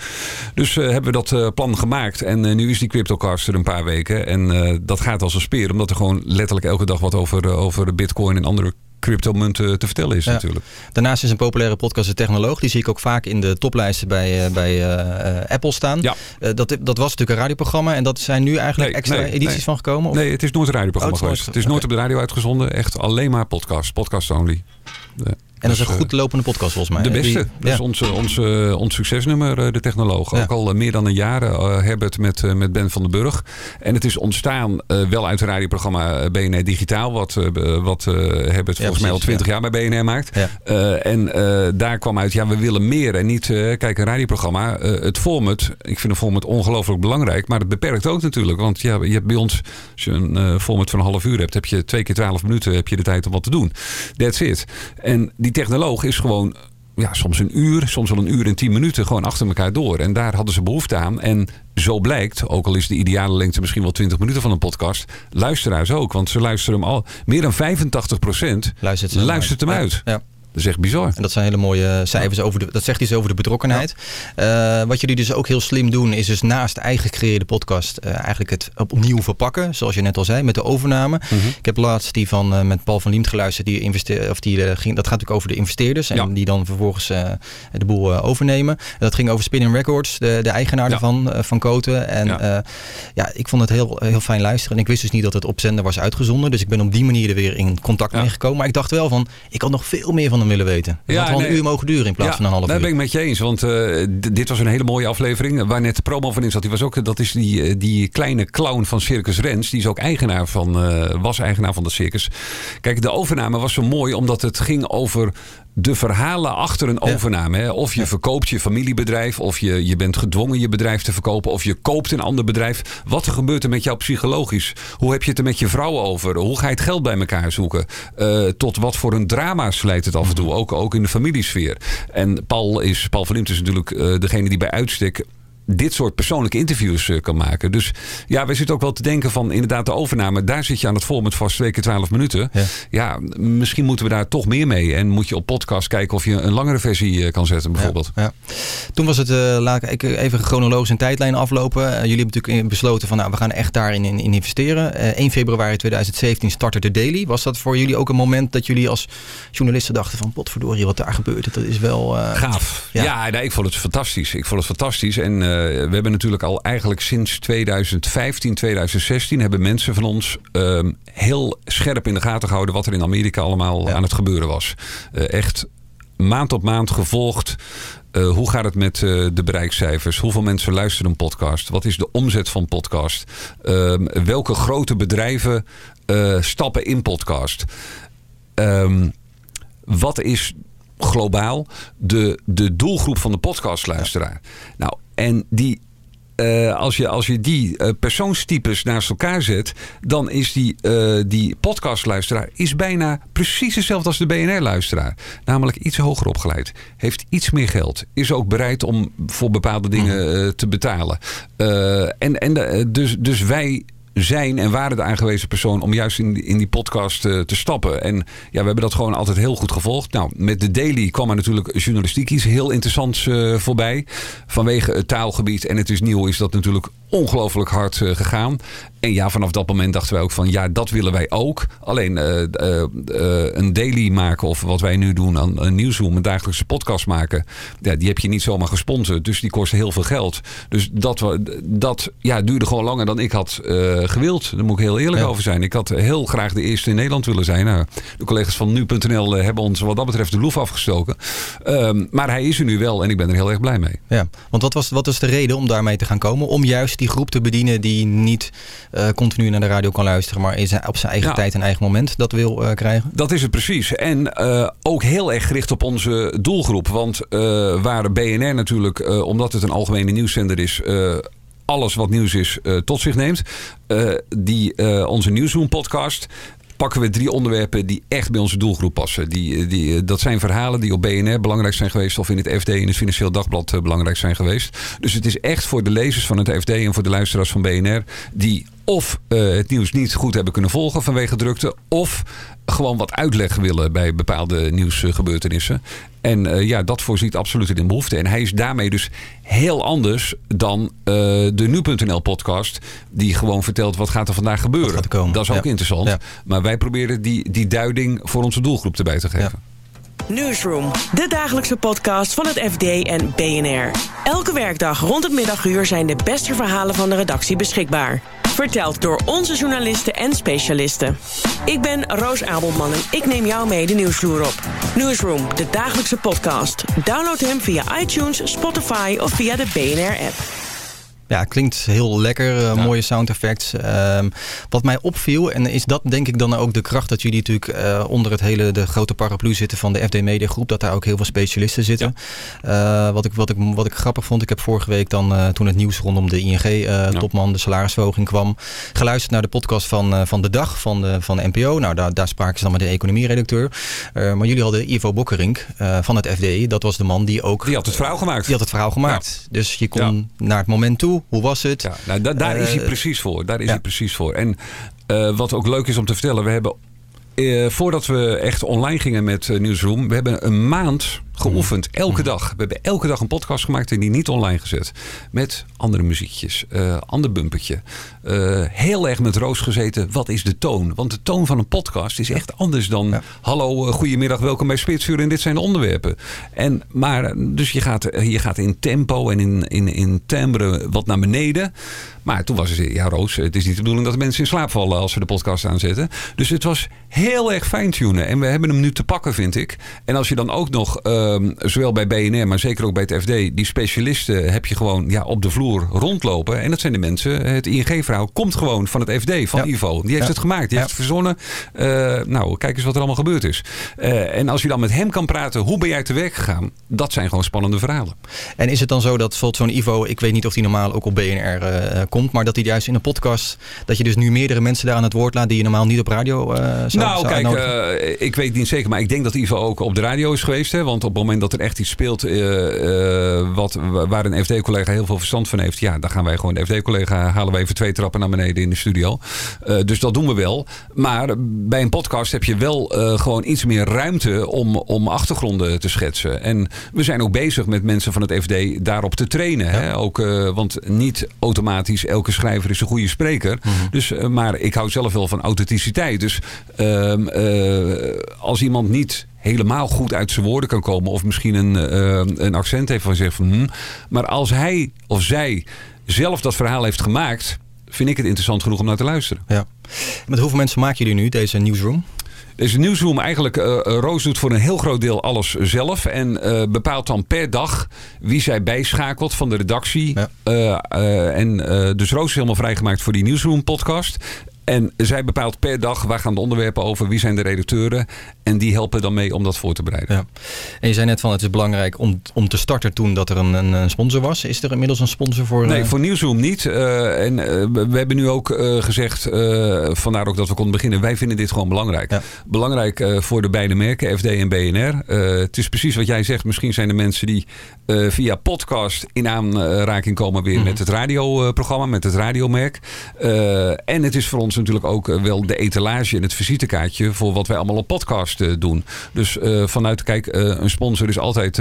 Dus hebben we dat plan gemaakt. En nu is die cryptocast er een paar weken. En eh, dat gaat als een speer. Omdat er gewoon letterlijk elke dag wat over, eh, over de bitcoin en andere cryptomunten te vertellen is Ja. natuurlijk. Daarnaast is een populaire podcast de Technoloog. Die zie ik ook vaak in de toplijsten bij, eh, bij Apple staan. Ja. Dat, dat was natuurlijk een radioprogramma. En dat zijn nu eigenlijk Nee, extra nee, edities nee. van gekomen? Of? Nee, het is nooit een radioprogramma Oh, het is geweest. nooit- Het is nooit op de radio uitgezonden. Echt alleen maar podcast. Podcast only. Ja. En dat is een goed lopende podcast volgens mij. De beste. Die- dat is ja. onze, onze, ons succesnummer, eh, de technoloog. Ook al eh, meer dan een jaar. eh, Herbert met, eh, met Ben van den Burg. En het is ontstaan eh, wel uit het radioprogramma eh, BNR Digitaal. Wat, eh, wat eh, Herbert volgens mij al twintig ja. jaar bij BNR maakt. Eh, en eh, daar kwam uit, ja, we willen meer. En niet, eh, kijk, een radioprogramma. eh, het format, ik vind een format ongelooflijk belangrijk. Maar het beperkt ook natuurlijk. Want ja, je hebt bij ons, als je een eh, format van een half uur hebt, heb je twee keer twaalf minuten heb je de tijd om wat te doen. That's it. En die technoloog is gewoon ja, soms een uur, soms wel een uur en tien minuten gewoon achter elkaar door. En daar hadden ze behoefte aan. En zo blijkt, ook al is de ideale lengte misschien wel 20 minuten van een podcast, luisteraars ook. Want ze luisteren hem al. Meer dan 85 procent Luistert ze hem luistert hem uit. uit. Ja. Dat is echt bizar. En dat zijn hele mooie cijfers over de. Dat zegt iets over de betrokkenheid. Eh, wat jullie dus ook heel slim doen, is dus naast de eigen gecreëerde podcast eh, eigenlijk het opnieuw verpakken. Zoals je net al zei, met de overname. Mhm. Ik heb laatst die van eh, met Paul van Liemt geluisterd. Die investeer, of die, ging, dat gaat natuurlijk over de investeerders. En die dan vervolgens de boel overnemen. En dat ging over Spinning Records, de, de eigenaar daarvan, van Koten. En ja. ja, ik vond het heel, heel fijn luisteren. En ik wist dus niet dat het op zender was uitgezonden. Dus ik ben op die manier er weer in contact mee gekomen. Maar ik dacht wel van, ik had nog veel meer van hem willen weten. Had wel een uur mogen duren in plaats Ja, van een half daar uur. ben ik met je eens. Want eh, dit was een hele mooie aflevering. Waar net de promo van in zat. Die was ook, dat is die, eh, die kleine clown van Circus Rens. Die is ook eigenaar van, eh, was eigenaar van dat circus. Kijk, de overname was zo mooi omdat het ging over de verhalen achter een overname. Hè. Of je verkoopt je familiebedrijf. Of je, je bent gedwongen je bedrijf te verkopen. Of je koopt een ander bedrijf. Wat er gebeurt er met jou psychologisch? Hoe heb je het er met je vrouw over? Hoe ga je het geld bij elkaar zoeken? Eh, tot wat voor een drama's leidt het af en toe. Ook, ook in de familiesfeer. En Paul, is, Paul van Liemt is natuurlijk eh, degene die bij uitstek dit soort persoonlijke interviews eh, kan maken. Dus ja, wij zitten ook wel te denken van inderdaad de overname. Daar zit je aan het format vast twee keer twaalf minuten. Ja. misschien moeten we daar toch meer mee. En moet je op podcast kijken of je een langere versie eh, kan zetten bijvoorbeeld. Ja. Toen was het, eh, laat ik even chronologisch een tijdlijn aflopen. Jullie hebben natuurlijk besloten van nou, we gaan echt daarin in, in investeren. Eh, 1 februari 2017 startte de Daily. Was dat voor jullie ook een moment dat jullie als journalisten dachten van potverdorie wat daar gebeurt. Dat is wel... Gaaf. Ja, nee, ik vond het fantastisch. Ik vond het fantastisch. En we hebben natuurlijk al eigenlijk sinds 2015, 2016 hebben mensen van ons ehm, heel scherp in de gaten gehouden wat er in Amerika allemaal aan het gebeuren was. Eh, echt maand op maand gevolgd. Eh, hoe gaat het met eh, de bereikcijfers? Hoeveel mensen luisteren een podcast? Wat is de omzet van podcast? Ehm, welke grote bedrijven eh, stappen in podcast? Ehm, wat is globaal de, de doelgroep van de podcastluisteraar? Nou, en die eh, als, je, als je die eh, persoonstypes naast elkaar zet, dan is die, eh, die podcastluisteraar is bijna precies hetzelfde als de BNR-luisteraar. Namelijk iets hoger opgeleid, heeft iets meer geld, is ook bereid om voor bepaalde dingen eh, te betalen. En en dus, dus wij zijn en waren de aangewezen persoon om juist in, in die podcast eh, te stappen. En ja, we hebben dat gewoon altijd heel goed gevolgd. Nou, met de Daily kwam er natuurlijk journalistiek iets heel interessants eh, voorbij. Vanwege het taalgebied en het is nieuw is dat natuurlijk ongelooflijk hard eh, gegaan. En ja, vanaf dat moment dachten wij ook van ja, dat willen wij ook. Alleen eh, eh, een daily maken of wat wij nu doen aan een nieuwsroom, een dagelijkse podcast maken. Ja, die heb je niet zomaar gesponsord. Dus die kosten heel veel geld. Dus dat, dat ja, duurde gewoon langer dan ik had gewild. Daar moet ik heel eerlijk over zijn. Ik had heel graag de eerste in Nederland willen zijn. Nou, de collega's van nu.nl hebben ons wat dat betreft de loef afgestoken. Ehm, maar hij is er nu wel en ik ben er heel erg blij mee. Ja, want wat was, wat was de reden om daarmee te gaan komen? Om juist die groep te bedienen die niet eh, continu naar de radio kan luisteren, maar zijn- op zijn eigen Ja. tijd en eigen moment dat wil eh, krijgen? Dat is het precies. En eh, ook heel erg gericht op onze doelgroep. Want waar BNR natuurlijk, omdat het een algemene nieuwszender is... alles wat nieuws is tot zich neemt. Die, onze Nieuwsroom podcast pakken we drie onderwerpen die echt bij onze doelgroep passen. Die, die, eh, dat zijn verhalen die op BNR belangrijk zijn geweest... of in het FD in het Financieel Dagblad eh, belangrijk zijn geweest. Dus het is echt voor de lezers van het FD en voor de luisteraars van BNR... die of eh, het nieuws niet goed hebben kunnen volgen vanwege drukte... of gewoon wat uitleg willen bij bepaalde nieuwsgebeurtenissen. En eh, ja, dat voorziet absoluut in behoefte. En hij is daarmee dus heel anders dan eh, de Nu.nl podcast... die gewoon vertelt wat gaat er vandaag gebeuren. Dat is ook Ja. interessant. Ja. Maar wij proberen die, die duiding voor onze doelgroep erbij te geven. Newsroom, de dagelijkse podcast van het FD en BNR. Elke werkdag rond het middaguur zijn de beste verhalen van de redactie beschikbaar. Verteld door onze journalisten en specialisten. Ik ben Roos Abelman en ik neem jou mee de nieuwsvloer op. Newsroom, de dagelijkse podcast. Download hem via iTunes, Spotify of via de BNR-app. Ja, klinkt heel lekker. Uh, Mooie sound effects. Ehm, wat mij opviel, en is dat denk ik dan ook de kracht dat jullie natuurlijk uh, onder het hele de grote paraplu zitten van de FD Media Groep, dat daar ook heel veel specialisten zitten. Uh, wat, ik, wat, ik, wat ik grappig vond, ik heb vorige week dan toen het nieuws rondom de ING-topman, de salarisverhoging kwam, geluisterd naar de podcast van, van de dag van de, van de NPO. Nou, daar, daar spraken ze dan met de economieredacteur. maar jullie hadden Ivo Bokkerink van het FD. Dat was de man die ook. Die had het verhaal gemaakt. Die had het verhaal gemaakt. Dus je kon naar het moment toe hoe was het? Ja, nou, daar is hij precies voor. Daar is hij precies voor. En uh, wat ook leuk is om te vertellen, we hebben uh, voordat we echt online gingen met uh, Newsroom, we hebben een maand geoefend. Elke mhm. dag. We hebben elke dag een podcast gemaakt en die niet online gezet. Met andere muziekjes, uh, ander bumpertje. Uh, heel erg met Roos gezeten. Wat is de toon? Want de toon van een podcast is echt anders dan... Ja. Hallo, uh, goedemiddag, welkom bij Spitsuur en dit zijn de onderwerpen. En, maar, dus je gaat, je gaat in tempo en in, in, in timbre wat naar beneden. Maar toen was het, ja Roos, het is niet de bedoeling dat mensen in slaap vallen als we de podcast aanzetten. Dus het was heel erg fijn-tunen. En we hebben hem nu te pakken, vind ik. En als je dan ook nog Ehm, zowel bij BNR, maar zeker ook bij het FD, die specialisten heb je gewoon ja, op de vloer rondlopen. En dat zijn de mensen. Het ING-verhaal komt gewoon van het FD, van Ivo. Die heeft het gemaakt, die heeft het verzonnen. Uh, nou, kijk eens wat er allemaal gebeurd is. Uh, en als je dan met hem kan praten, hoe ben jij te werk gegaan? Dat zijn gewoon spannende verhalen. En is het dan zo dat zo'n Ivo, ik weet niet of die normaal ook op BNR uh, komt, maar dat hij juist in een podcast, dat je dus nu meerdere mensen daar aan het woord laat die je normaal niet op radio zou Nou, zou kijk, ik weet niet zeker, maar ik denk dat Ivo ook op de radio is geweest. Hè, want op het moment dat er echt iets speelt uh, uh, wat, waar een FD-collega heel veel verstand van heeft, ja, dan gaan wij gewoon de FD-collega halen we even twee trappen naar beneden in de studio. Uh, dus dat doen we wel. Maar bij een podcast heb je wel gewoon iets meer ruimte om, om achtergronden te schetsen. En we zijn ook bezig met mensen van het FD daarop te trainen. Ja. Hè? Ook, want niet automatisch elke schrijver is een goede spreker. Mm -hmm. dus, maar ik hou zelf wel van authenticiteit. Dus ehm, als iemand niet helemaal goed uit zijn woorden kan komen. Of misschien een, uh, een accent heeft van zegt van... Hm. Maar als hij of zij zelf dat verhaal heeft gemaakt... vind ik het interessant genoeg om naar te luisteren. Ja. Met hoeveel mensen maken jullie nu deze newsroom? Deze nieuwsroom eigenlijk, uh, Roos doet voor een heel groot deel alles zelf. En uh, bepaalt dan per dag wie zij bijschakelt van de redactie. Ja. En dus Roos is helemaal vrijgemaakt voor die nieuwsroom podcast. En zij bepaalt per dag waar gaan de onderwerpen over, wie zijn de redacteuren. En die helpen dan mee om dat voor te bereiden. Ja. En je zei net van het is belangrijk om, om te starten toen dat er een, een sponsor was. Is er inmiddels een sponsor voor? Nee, voor Nieuwsroom niet. Uh, en uh, we hebben nu ook uh, gezegd, vandaar ook dat we konden beginnen. Wij vinden dit gewoon belangrijk. Ja. Belangrijk voor de beide merken, FD en BNR. het is precies wat jij zegt. Misschien zijn er mensen die via podcast in aanraking komen weer mm -hmm. met het radioprogramma, met het radiomerk. en het is voor ons natuurlijk ook wel de etalage en het visitekaartje voor wat wij allemaal op podcast uh, doen. Dus uh, vanuit, kijk, een sponsor is altijd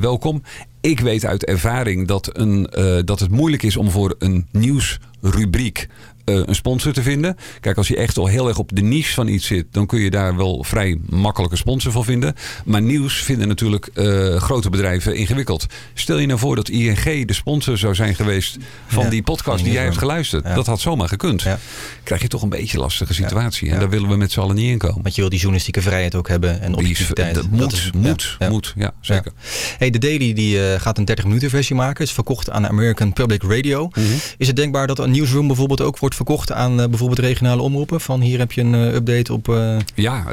welkom. Ik weet uit ervaring dat, een, dat het moeilijk is om voor een nieuwsrubriek een sponsor te vinden. Kijk, als je echt al heel erg op de niche van iets zit, dan kun je daar wel vrij makkelijk een sponsor voor vinden. Maar nieuws vinden natuurlijk uh, grote bedrijven ingewikkeld. Stel je nou voor dat ING de sponsor zou zijn geweest van ja, die podcast die jij hebt geluisterd. Ja. Dat had zomaar gekund. Ja. Krijg je toch een beetje een lastige situatie. En daar willen we met z'n allen niet in komen. Want je wil die journalistieke vrijheid ook hebben en objectiviteit. Dat, dat moet, is, moet, moet. Ja, zeker. Hey, de Daily die, uh, gaat een 30 minuten versie maken. is verkocht aan American Public Radio. Mm -hmm. Is het denkbaar dat een Newsroom bijvoorbeeld ook wordt verkocht aan uh, bijvoorbeeld regionale omroepen? Van hier heb je een uh, update op... Uh... Ja,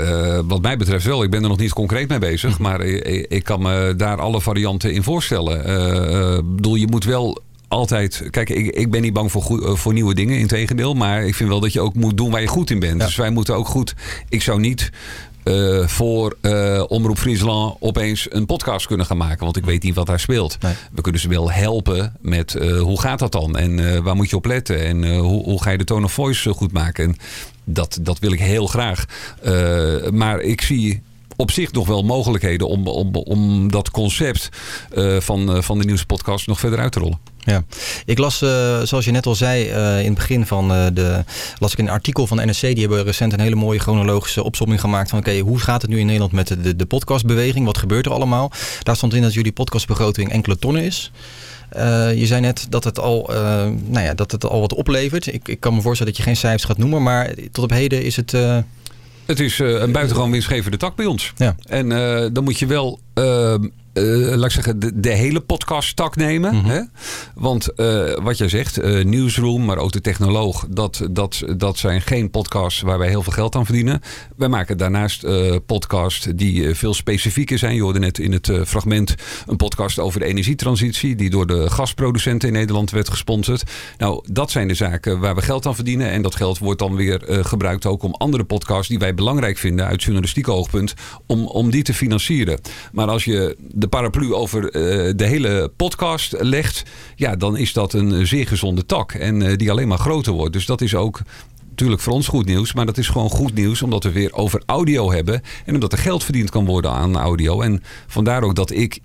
wat mij betreft wel. Ik ben er nog niet concreet mee bezig. Mm. Maar ik, ik, kan me daar alle varianten in voorstellen. Ik bedoel, je moet wel altijd. Kijk, ik, ik ben niet bang voor, goed, voor nieuwe dingen, in tegendeel. Maar ik vind wel dat je ook moet doen waar je goed in bent. Ja. Dus wij moeten ook goed. Ik zou niet. Uh, voor uh, Omroep Friesland opeens een podcast kunnen gaan maken. Want ik weet niet wat daar speelt. Nee. We kunnen ze wel helpen met uh, hoe gaat dat dan? En waar moet je op letten? En hoe, hoe, ga je de tone of voice goed maken? En dat, dat wil ik heel graag. maar ik zie op zich nog wel mogelijkheden om, om, om dat concept van, van de nieuwspodcast nog verder uit te rollen. Ja, ik las, uh, zoals je net al zei, uh, in het begin van uh, de. las ik een artikel van de NRC. Die hebben recent een hele mooie chronologische opzomming gemaakt. van oké, okay, hoe gaat het nu in Nederland met de, de, de podcastbeweging? Wat gebeurt er allemaal? Daar stond in dat jullie podcastbegroting enkele tonnen is. Uh, je zei net dat het, al, uh, nou ja, dat het al wat oplevert. Ik, ik kan me voorstellen dat je geen cijfers gaat noemen, maar tot op heden is het. Uh... Het is een buitengewoon winstgevende tak bij ons. Ja. En dan moet je wel uh, laat ik zeggen, de, de hele podcast tak nemen. Mhm. hè? Want uh, wat jij zegt, uh, Newsroom, maar ook de Technoloog, dat, dat, dat zijn geen podcasts waar wij heel veel geld aan verdienen. Wij maken daarnaast podcasts die veel specifieker zijn. Je hoorde net in het fragment een podcast over de energietransitie, die door de gasproducenten in Nederland werd gesponsord. Nou, dat zijn de zaken waar we geld aan verdienen. En dat geld wordt dan weer gebruikt ook om andere podcasts die wij belangrijk vinden uit journalistiek oogpunt, om, om die te financieren. Maar als je de paraplu over uh, de hele podcast legt, ja, dan is dat een zeer gezonde tak. En uh, die alleen maar groter wordt. Dus dat is ook natuurlijk voor ons goed nieuws. Maar dat is gewoon goed nieuws omdat we weer over audio hebben. En omdat er geld verdiend kan worden aan audio. En vandaar ook dat ik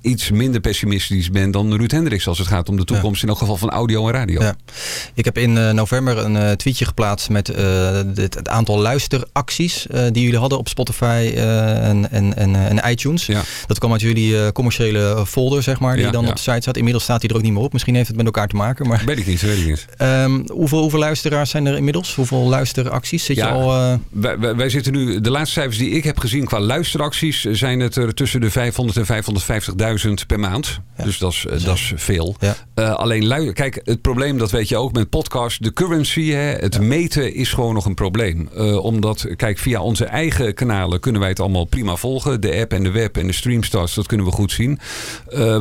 iets minder pessimistisch ben dan Ruud Hendricks als het gaat om de toekomst in elk geval van audio en radio. Ja. Ik heb in uh, november een uh, tweetje geplaatst met het, het, aantal luisteracties die jullie hadden op Spotify en, en, en, en, iTunes. Ja. Dat kwam uit jullie commerciële folder, zeg maar, die dan op de site staat. Inmiddels staat hij er ook niet meer op. Misschien heeft het met elkaar te maken. Maar... Weet ik niet, weet ik niet. Um, hoeveel, hoeveel luisteraars zijn er inmiddels? Hoeveel luisteracties zit je al? Wij, wij, wij, zitten nu, de laatste cijfers die ik heb gezien qua luisteracties zijn het er tussen de 500 en 550.000 per maand. Ja. Dus dat is, uh, dat is veel. Ja. Uh, alleen, lui, kijk, het probleem, dat weet je ook met podcast. De currency, hè, het meten is gewoon nog een probleem. Uh, omdat, kijk, via onze eigen kanalen kunnen wij het allemaal prima volgen. De app en de web en de streamstarts, dat kunnen we goed zien.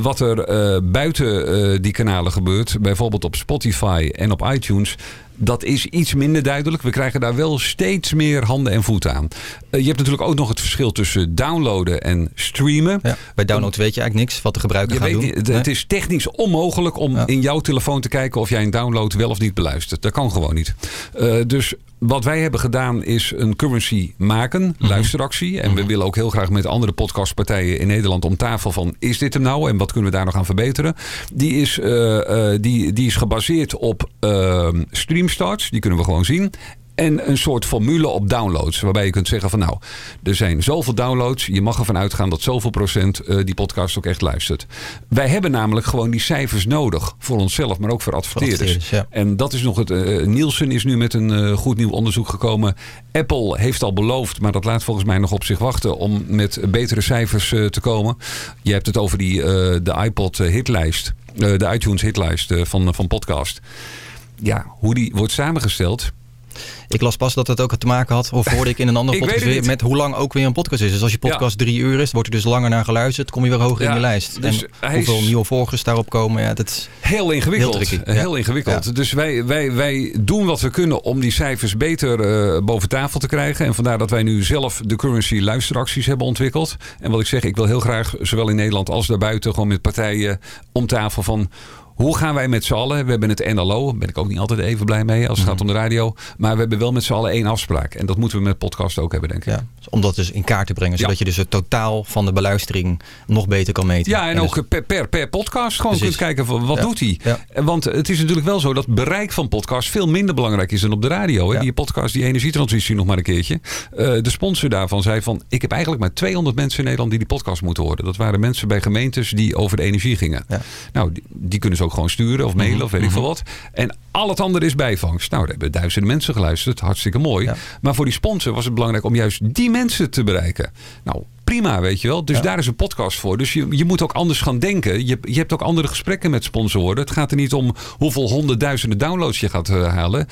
wat er buiten die kanalen gebeurt, bijvoorbeeld op Spotify en op iTunes dat is iets minder duidelijk. We krijgen daar wel steeds meer handen en voeten aan. Uh, je hebt natuurlijk ook nog het verschil tussen downloaden en streamen. Ja, bij download weet je eigenlijk niks wat de gebruiker je gaat weet, doen. Het, nee? het is technisch onmogelijk om ja. in jouw telefoon te kijken of jij een download wel of niet beluistert. Dat kan gewoon niet. Uh, dus wat wij hebben gedaan is een currency maken, -hmm. luisteractie. En we willen ook heel graag met andere podcastpartijen in Nederland om tafel van... is dit hem nou en wat kunnen we daar nog aan verbeteren? Die is, uh, uh, die, die is gebaseerd op uh, streamstarts, die kunnen we gewoon zien. En een soort formule op downloads. Waarbij je kunt zeggen van nou, er zijn zoveel downloads. Je mag ervan uitgaan dat zoveel procent uh, die podcast ook echt luistert. Wij hebben namelijk gewoon die cijfers nodig. Voor onszelf, maar ook voor adverteerders. Voor adverteerders ja. En dat is nog het. Uh, Nielsen is nu met een uh, goed nieuw onderzoek gekomen. Apple heeft al beloofd, maar dat laat volgens mij nog op zich wachten. Om met betere cijfers te komen. Je hebt het over die, de iPod hitlijst. de iTunes hitlijst van, van podcast. Ja, hoe die wordt samengesteld. Ik las pas dat het ook te maken had, of hoorde ik in een andere podcast weer, met hoe lang ook weer een podcast is. Dus als je podcast ja. drie uur is, wordt er dus langer naar geluisterd, kom je weer hoger ja, in je lijst. Dus en hoeveel is... nieuwe volgers daarop komen, ja, dat is heel ingewikkeld. Heel, heel ingewikkeld. Dus wij, wij, wij doen wat we kunnen om die cijfers beter uh, boven tafel te krijgen. En vandaar dat wij nu zelf de currency luisteracties hebben ontwikkeld. En wat ik zeg, ik wil heel graag, zowel in Nederland als daarbuiten, gewoon met partijen om tafel van hoe gaan wij met z'n allen? We hebben het NLO, daar ben ik ook niet altijd even blij mee als het gaat om de radio. Maar we hebben wel met z'n allen één afspraak. En dat moeten we met podcast ook hebben, denk ik. Ja, om dat dus in kaart te brengen. Zodat ja. je dus het totaal van de beluistering nog beter kan meten. Ja, en, en ook dus... per, per, per, podcast gewoon Precies. kunt kijken van wat ja. doet hij. Want het is natuurlijk wel zo dat bereik van podcast veel minder belangrijk is dan op de radio. Hè? Die podcast, die energietransitie nog maar een keertje. Uh, de sponsor daarvan zei van ik heb eigenlijk maar 200 mensen in Nederland die die podcast moeten horen. Dat waren mensen bij gemeentes die over de energie gingen. Nou, die, die kunnen ze ook gewoon sturen of mailen of weet ik veel wat. En al het andere is bijvangst. Nou, daar hebben duizenden mensen geluisterd. Hartstikke mooi. Ja. Maar voor die sponsor was het belangrijk om juist die mensen te bereiken. Nou, prima, weet je wel. Dus Ja. daar is een podcast voor. Dus je, je moet ook anders gaan denken. Je, je hebt ook andere gesprekken met sponsoren. Het gaat er niet om hoeveel honderdduizenden downloads je gaat uh, halen.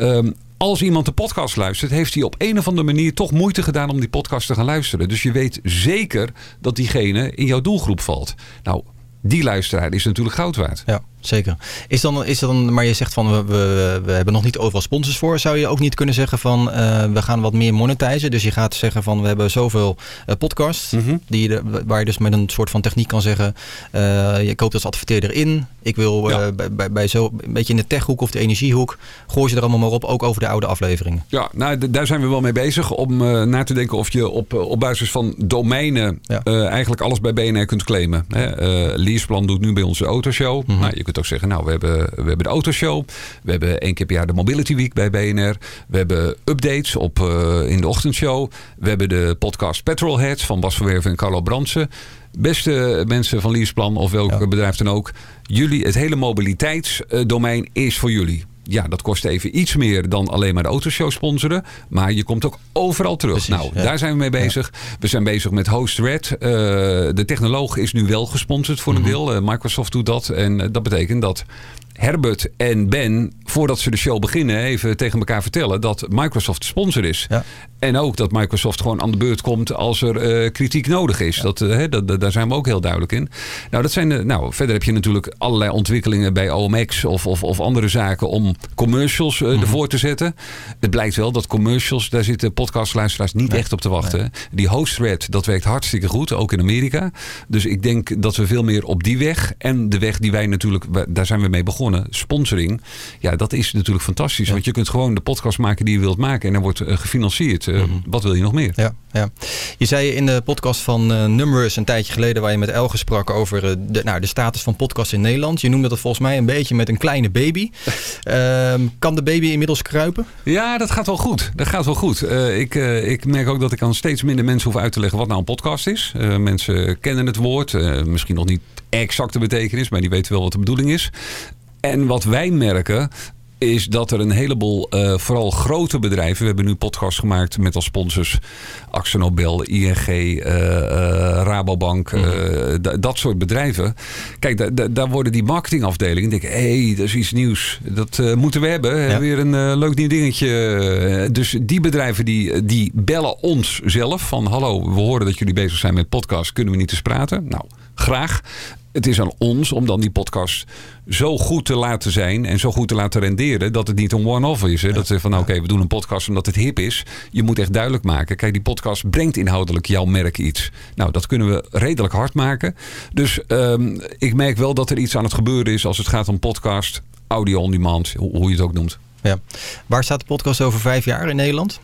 Um, als iemand de podcast luistert, heeft hij op een of andere manier toch moeite gedaan om die podcast te gaan luisteren. Dus je weet zeker dat diegene in jouw doelgroep valt. Nou, die luisteraar is natuurlijk goud waard. Ja, zeker. Is dan, is dan, maar je zegt van we, we, we hebben nog niet overal sponsors voor. Zou je ook niet kunnen zeggen van uh, we gaan wat meer monetizen? Dus je gaat zeggen van we hebben zoveel uh, podcasts Mhm. mm -hmm. die je, waar je dus met een soort van techniek kan zeggen. Uh, je koopt als adverteerder in. Ik wil ja. bij, bij, bij zo een beetje in de techhoek of de energiehoek. Gooi ze er allemaal maar op, ook over de oude afleveringen. Ja, nou daar zijn we wel mee bezig om na te denken of je op, op basis van domeinen ja. eigenlijk alles bij BNR kunt claimen. Hè? Liesplan doet nu bij onze autoshow. Mhm. Nou, je kunt ook zeggen, nou, we hebben, we hebben de autoshow. We hebben één keer per jaar de Mobility Week bij BNR. We hebben updates op, eh, in de ochtendshow. We hebben de podcast Petrolheads van Bas Verwerven en Carlo Brandsen. Beste mensen van Liesplan of welk bedrijf dan ook. Jullie, het hele mobiliteitsdomein is voor jullie. Ja, dat kost even iets meer dan alleen maar de autoshow sponsoren. Maar je komt ook overal terug. nou, ja. daar zijn we mee bezig. We zijn bezig met HostRed. Eh, de technoloog is nu wel gesponsord voor een Mhm. deel. Eh, Microsoft doet dat. En eh, dat betekent dat Herbert en Ben, voordat ze de show beginnen, even tegen elkaar vertellen dat Microsoft sponsor is. En ook dat Microsoft gewoon aan de beurt komt als er eh, kritiek nodig is. Dat, eh, dat, daar zijn we ook heel duidelijk in. Nou, dat zijn de, nou, verder heb je natuurlijk allerlei ontwikkelingen bij OMX of, of, of andere zaken om commercials eh, ervoor te zetten. Het blijkt wel dat commercials, daar zitten podcastluisteraars niet echt op te wachten. Die host-thread, dat werkt hartstikke goed, ook in Amerika. Dus ik denk dat we veel meer op die weg en de weg die wij natuurlijk, daar zijn we mee begonnen, sponsoring. Ja, dat is natuurlijk fantastisch. Want je kunt gewoon de podcast maken die je wilt maken en dan wordt eh, gefinancierd. Eh, Wat wil je nog meer? Ja, ja. Je zei in de podcast van eh Numerous een tijdje geleden... waar je met Elge sprak over de, nou, de status van podcasts in Nederland. Je noemde dat volgens mij een beetje met een kleine baby. Ehm, kan de baby inmiddels kruipen? Ja, dat gaat wel goed. Dat gaat wel goed. Ik, ik merk ook dat ik aan steeds minder mensen hoef uit te leggen wat nou een podcast is. Mensen kennen het woord. misschien nog niet exact de betekenis, maar die weten wel wat de bedoeling is. En wat wij merken is dat er een heleboel, eh, vooral grote bedrijven... we hebben nu podcasts gemaakt met als sponsors Axel Nobel, ING, eh, eh, Rabobank, d- dat soort bedrijven. Kijk, da- da- daar worden die marketingafdelingen denken... hé, hey, dat is iets nieuws, dat moeten we hebben. Hebben Weer een leuk nieuw dingetje. Dus die bedrijven die, die bellen ons zelf van... hallo, we horen dat jullie bezig zijn met podcast, kunnen we niet eens praten? Nou, graag. Het is aan ons om dan die podcast zo goed te laten zijn en zo goed te laten renderen dat het niet een one-off is. Hè? Dat ze van oké, we doen een podcast omdat het hip is. Je moet echt duidelijk maken. Kijk, die podcast brengt inhoudelijk jouw merk iets. Nou, dat kunnen we redelijk hard maken. Dus ehm, ik merk wel dat er iets aan het gebeuren is als het gaat om podcast, audio on demand, hoe, hoe je het ook noemt. Ja. Waar staat de podcast over vijf jaar in Nederland?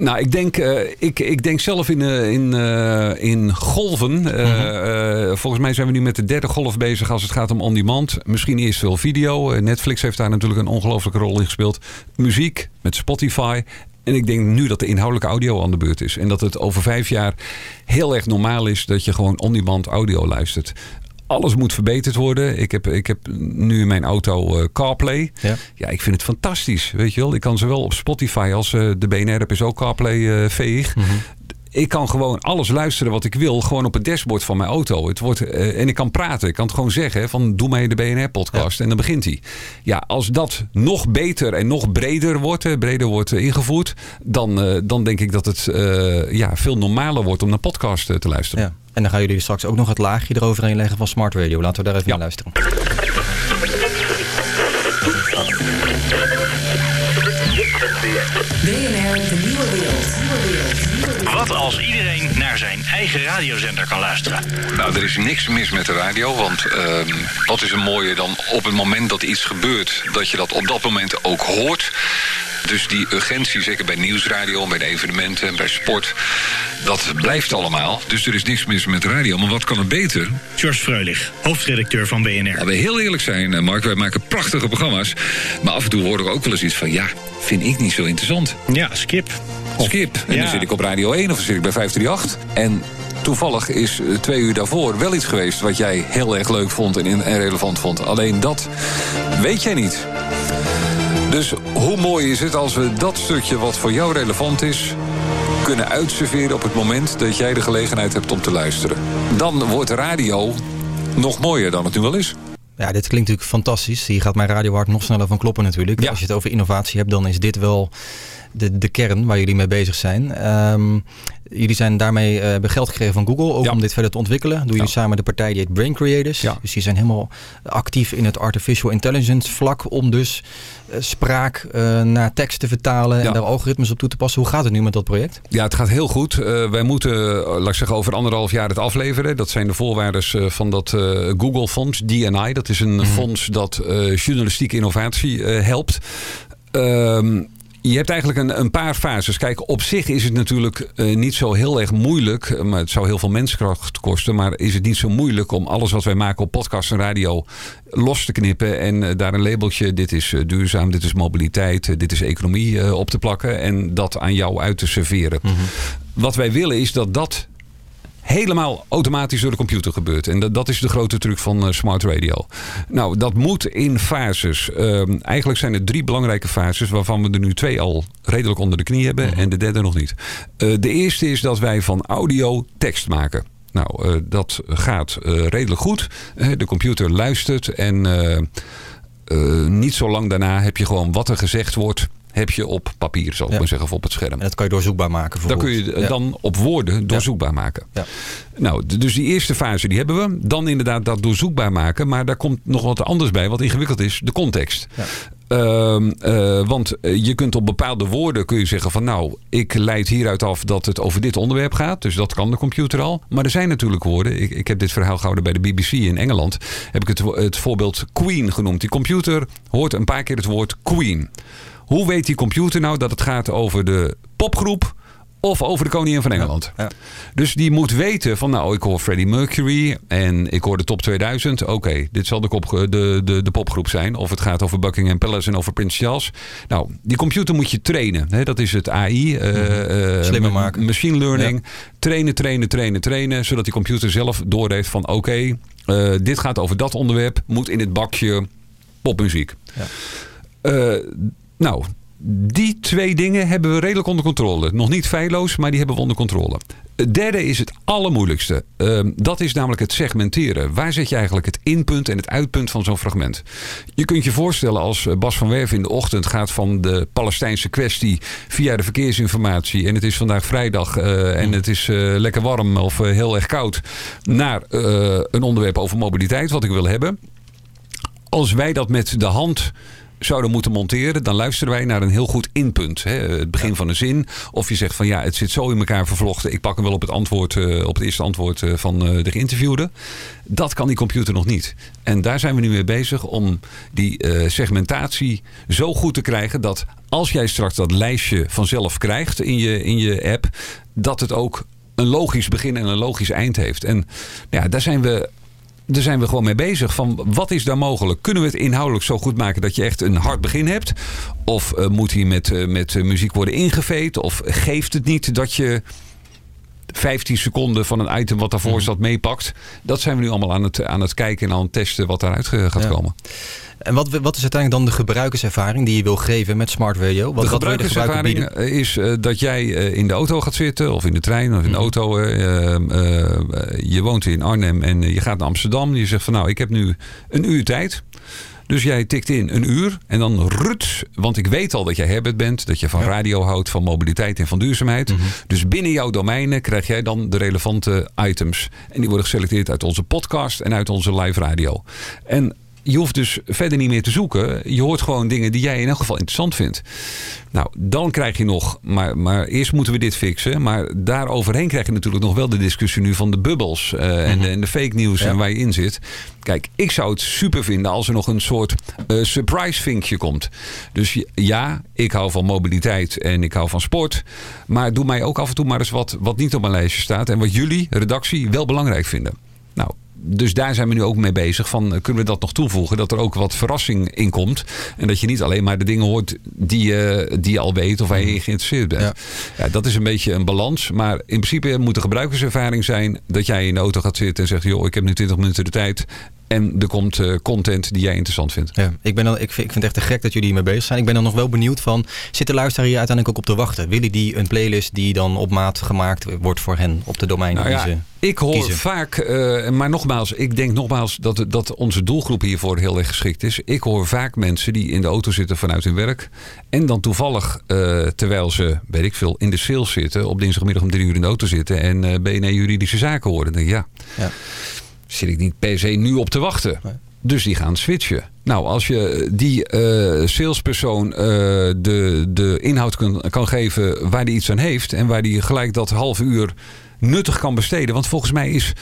Nou, ik denk, eh, ik, ik denk zelf in, eh, in, eh, in golven. Eh, volgens mij zijn we nu met de derde golf bezig als het gaat om on-demand. Misschien eerst wel video. Netflix heeft daar natuurlijk een ongelofelijke rol in gespeeld. Muziek met Spotify. En ik denk nu dat de inhoudelijke audio aan de beurt is. En dat het over vijf jaar heel erg normaal is dat je gewoon on-demand audio luistert. Alles moet verbeterd worden. Ik heb, ik heb nu in mijn auto eh, CarPlay. Ja. Ja, ik vind het fantastisch. Weet je wel, ik kan zowel op Spotify als eh, de BNR-app is ook CarPlay eh veeg. Ik kan gewoon alles luisteren wat ik wil, gewoon op het dashboard van mijn auto. Het wordt, eh, en ik kan praten. Ik kan het gewoon zeggen van doe mij de BNR-podcast en dan begint hij. Ja, als dat nog beter en nog breder wordt, eh, breder wordt eh, ingevoerd, dan, dan denk ik dat het eh, ja, veel normaler wordt om naar podcast te luisteren. Ja. En dan gaan jullie straks ook nog het laagje eroverheen leggen van Smart Radio. Laten we daar even naar luisteren. BNR, zijn eigen radiozender kan luisteren? Nou, er is niks mis met de radio, want ehm, wat is er mooier dan op het moment dat iets gebeurt, dat je dat op dat moment ook hoort. Dus die urgentie, zeker bij nieuwsradio, bij de evenementen en bij sport, dat blijft allemaal. Dus er is niks mis met de radio. Maar wat kan er beter? George Freulich, hoofdredacteur van BNR. Laten we heel eerlijk zijn, eh, Mark. Wij maken prachtige programma's. Maar af en toe hoor ik ook wel eens iets van... ja, vind ik niet zo interessant. Ja, skip. Skip. En Ja. dan zit ik op Radio 1 of dan zit ik bij 538. En toevallig is eh, twee uur daarvoor wel iets geweest... wat jij heel erg leuk vond en, relevant vond. Alleen dat weet jij niet. Dus hoe mooi is het als we dat stukje wat voor jou relevant is... kunnen uitserveren op het moment dat jij de gelegenheid hebt om te luisteren. Dan wordt radio nog mooier dan het nu wel is. Ja, dit klinkt natuurlijk fantastisch. Hier gaat mijn radiohart nog sneller van kloppen natuurlijk. Als je het over innovatie hebt, dan is dit wel de, de kern waar jullie mee bezig zijn. Ehm, jullie zijn daarmee, eh, hebben geld gekregen van Google, ook om dit verder te ontwikkelen. Doen jullie samen de partij die heet Brain Creators. Dus die zijn helemaal actief in het artificial intelligence vlak om dus eh, spraak eh, naar tekst te vertalen en daar algoritmes op toe te passen. Hoe gaat het nu met dat project? Ja, het gaat heel goed. Wij moeten, laat ik zeggen, over anderhalf jaar het afleveren. Dat zijn de voorwaarden van dat eh, Google-fonds, DNI. Dat is een fonds dat journalistieke innovatie helpt. Ehm, Je hebt eigenlijk een, een paar fases. Kijk, op zich is het natuurlijk eh, niet zo heel erg moeilijk. Maar het zou heel veel menskracht kosten. Maar is het niet zo moeilijk om alles wat wij maken op podcast en radio los te knippen. En eh, daar een labeltje. Dit is eh, duurzaam, dit is mobiliteit, eh, dit is economie eh, op te plakken. En dat aan jou uit te serveren. Mhm. Wat wij willen is dat dat helemaal automatisch door de computer gebeurt. En dat, dat is de grote truc van eh, smart radio. Nou, dat moet in fases. Ehm, eigenlijk zijn er drie belangrijke fases... waarvan we er nu twee al redelijk onder de knie hebben... en de derde nog niet. Eh, de eerste is dat wij van audio tekst maken. Nou, eh, dat gaat redelijk goed. De computer luistert en... niet zo lang daarna heb je gewoon wat er gezegd wordt... heb je op papier, zal ik maar zeggen, of op het scherm. En dat kan je doorzoekbaar maken. Dan kun je eh, Ja. dan op woorden doorzoekbaar maken. Nou, d- dus die eerste fase die hebben we. Dan inderdaad dat doorzoekbaar maken. Maar daar komt nog wat anders bij, wat ingewikkeld is. De context. Ehm, eh, want eh, je kunt op bepaalde woorden kun je zeggen van nou, ik leid hieruit af dat het over dit onderwerp gaat. Dus dat kan de computer al. Maar er zijn natuurlijk woorden. Ik, ik heb dit verhaal gehouden bij de BBC in Engeland. Heb ik het, het voorbeeld Queen genoemd. Die computer hoort een paar keer het woord Queen. Hoe weet die computer nou dat het gaat over de popgroep of over de koningin van Engeland? Dus die moet weten van nou, ik hoor Freddie Mercury en ik hoor de top 2000. Oké, dit zal de, kop, de, de, de popgroep zijn. Of het gaat over Buckingham Palace en over Prins Charles. Nou, die computer moet je trainen. Hè? Dat is het AI. eh, eh, Slimmer ma- maken. Machine learning. Trainen, trainen, trainen, trainen. Zodat die computer zelf doorheeft van oké, eh, dit gaat over dat onderwerp. Moet in het bakje popmuziek. Eh, nou, die twee dingen hebben we redelijk onder controle. Nog niet feilloos, maar die hebben we onder controle. Het derde is het allermoeilijkste. Ehm, dat is namelijk het segmenteren. Waar zet je eigenlijk het inpunt en het uitpunt van zo'n fragment? Je kunt je voorstellen als eh, Bas van Werven in de ochtend gaat van de Palestijnse kwestie via de verkeersinformatie. En het is vandaag vrijdag eh, en het is eh, lekker warm of heel erg koud. Naar een onderwerp over mobiliteit, wat ik wil hebben. Als wij dat met de hand zouden moeten monteren, dan luisteren wij naar een heel goed inpunt. Hè? Het begin van een zin. Of je zegt van ja, het zit zo in elkaar vervlochten. Ik pak hem wel op het, antwoord, eh, op het eerste antwoord eh, van eh, de geïnterviewde. Dat kan die computer nog niet. En daar zijn we nu mee bezig om die eh, segmentatie zo goed te krijgen dat als jij straks dat lijstje vanzelf krijgt in je, in je app, dat het ook een logisch begin en een logisch eind heeft. En ja, daar zijn we daar zijn we gewoon mee bezig. Van wat is daar mogelijk? Kunnen we het inhoudelijk zo goed maken dat je echt een hard begin hebt? Of eh, moet hij met, eh, met eh, muziek worden ingeveed? Of geeft het niet dat je 15 seconden van een item wat daarvoor zat meepakt? Dat zijn we nu allemaal aan het, aan het kijken en aan het testen wat daaruit gaat Ja. komen. En wat, wat is uiteindelijk dan de gebruikerservaring die je wil geven met Smart Radio? Wat, de gebruiker gebruikerservaring bieden? is eh, dat jij eh, in de auto gaat zitten, of in de trein, of in de auto. eh, eh, eh, je woont in Arnhem en eh, je gaat naar Amsterdam. Je zegt van nou, ik heb nu een uur tijd. Dus jij tikt in een uur en dan ruts. Want ik weet al dat jij Herbert bent. Dat je van radio houdt, van mobiliteit en van duurzaamheid. Dus binnen jouw domeinen krijg jij dan de relevante items. En die worden geselecteerd uit onze podcast en uit onze live radio. En je hoeft dus verder niet meer te zoeken. Je hoort gewoon dingen die jij in elk geval interessant vindt. Nou, dan krijg je nog, maar, maar eerst moeten we dit fixen. Maar daaroverheen krijg je natuurlijk nog wel de discussie nu van de bubbels eh, en, de, en de fake news en waar je in zit. Kijk, ik zou het super vinden als er nog een soort eh, surprise vinkje komt. Dus ja, ik hou van mobiliteit en ik hou van sport. Maar doe mij ook af en toe maar eens wat, wat niet op mijn lijstje staat. En wat jullie, redactie, wel belangrijk vinden. Nou, dus daar zijn we nu ook mee bezig. Van, eh, kunnen we dat nog toevoegen? Dat er ook wat verrassing in komt. En dat je niet alleen maar de dingen hoort die je, die je al weet of waar je in geïnteresseerd bent. Ja. dat is een beetje een balans. Maar in principe moet de gebruikerservaring zijn dat jij in de auto gaat zitten en zegt: joh, ik heb nu 20 minuten de tijd. En er komt eh, content die jij interessant vindt. Ja, ik, ben dan, ik, vind, ik vind het echt te gek dat jullie hiermee bezig zijn. Ik ben dan nog wel benieuwd van, zit de luisteraar hier uiteindelijk ook op te wachten? Willen die een playlist die dan op maat gemaakt wordt voor hen op de domeinen Nou die ja, ze ik hoor kiezen? vaak, eh, maar nogmaals, ik denk nogmaals dat, dat onze doelgroep hiervoor heel erg geschikt is. Ik hoor vaak mensen die in de auto zitten vanuit hun werk. En dan toevallig, eh, terwijl ze, weet ik veel, in de sales zitten, op dinsdagmiddag om drie uur in de auto zitten en BNE juridische zaken horen. Dan denk ik, ja, Ja. Zit ik niet per se nu op te wachten. Dus die gaan switchen. Nou, als je die eh, salespersoon eh, de, de inhoud kan, kan geven waar die iets aan heeft. En waar die gelijk dat half uur nuttig kan besteden. Want volgens mij is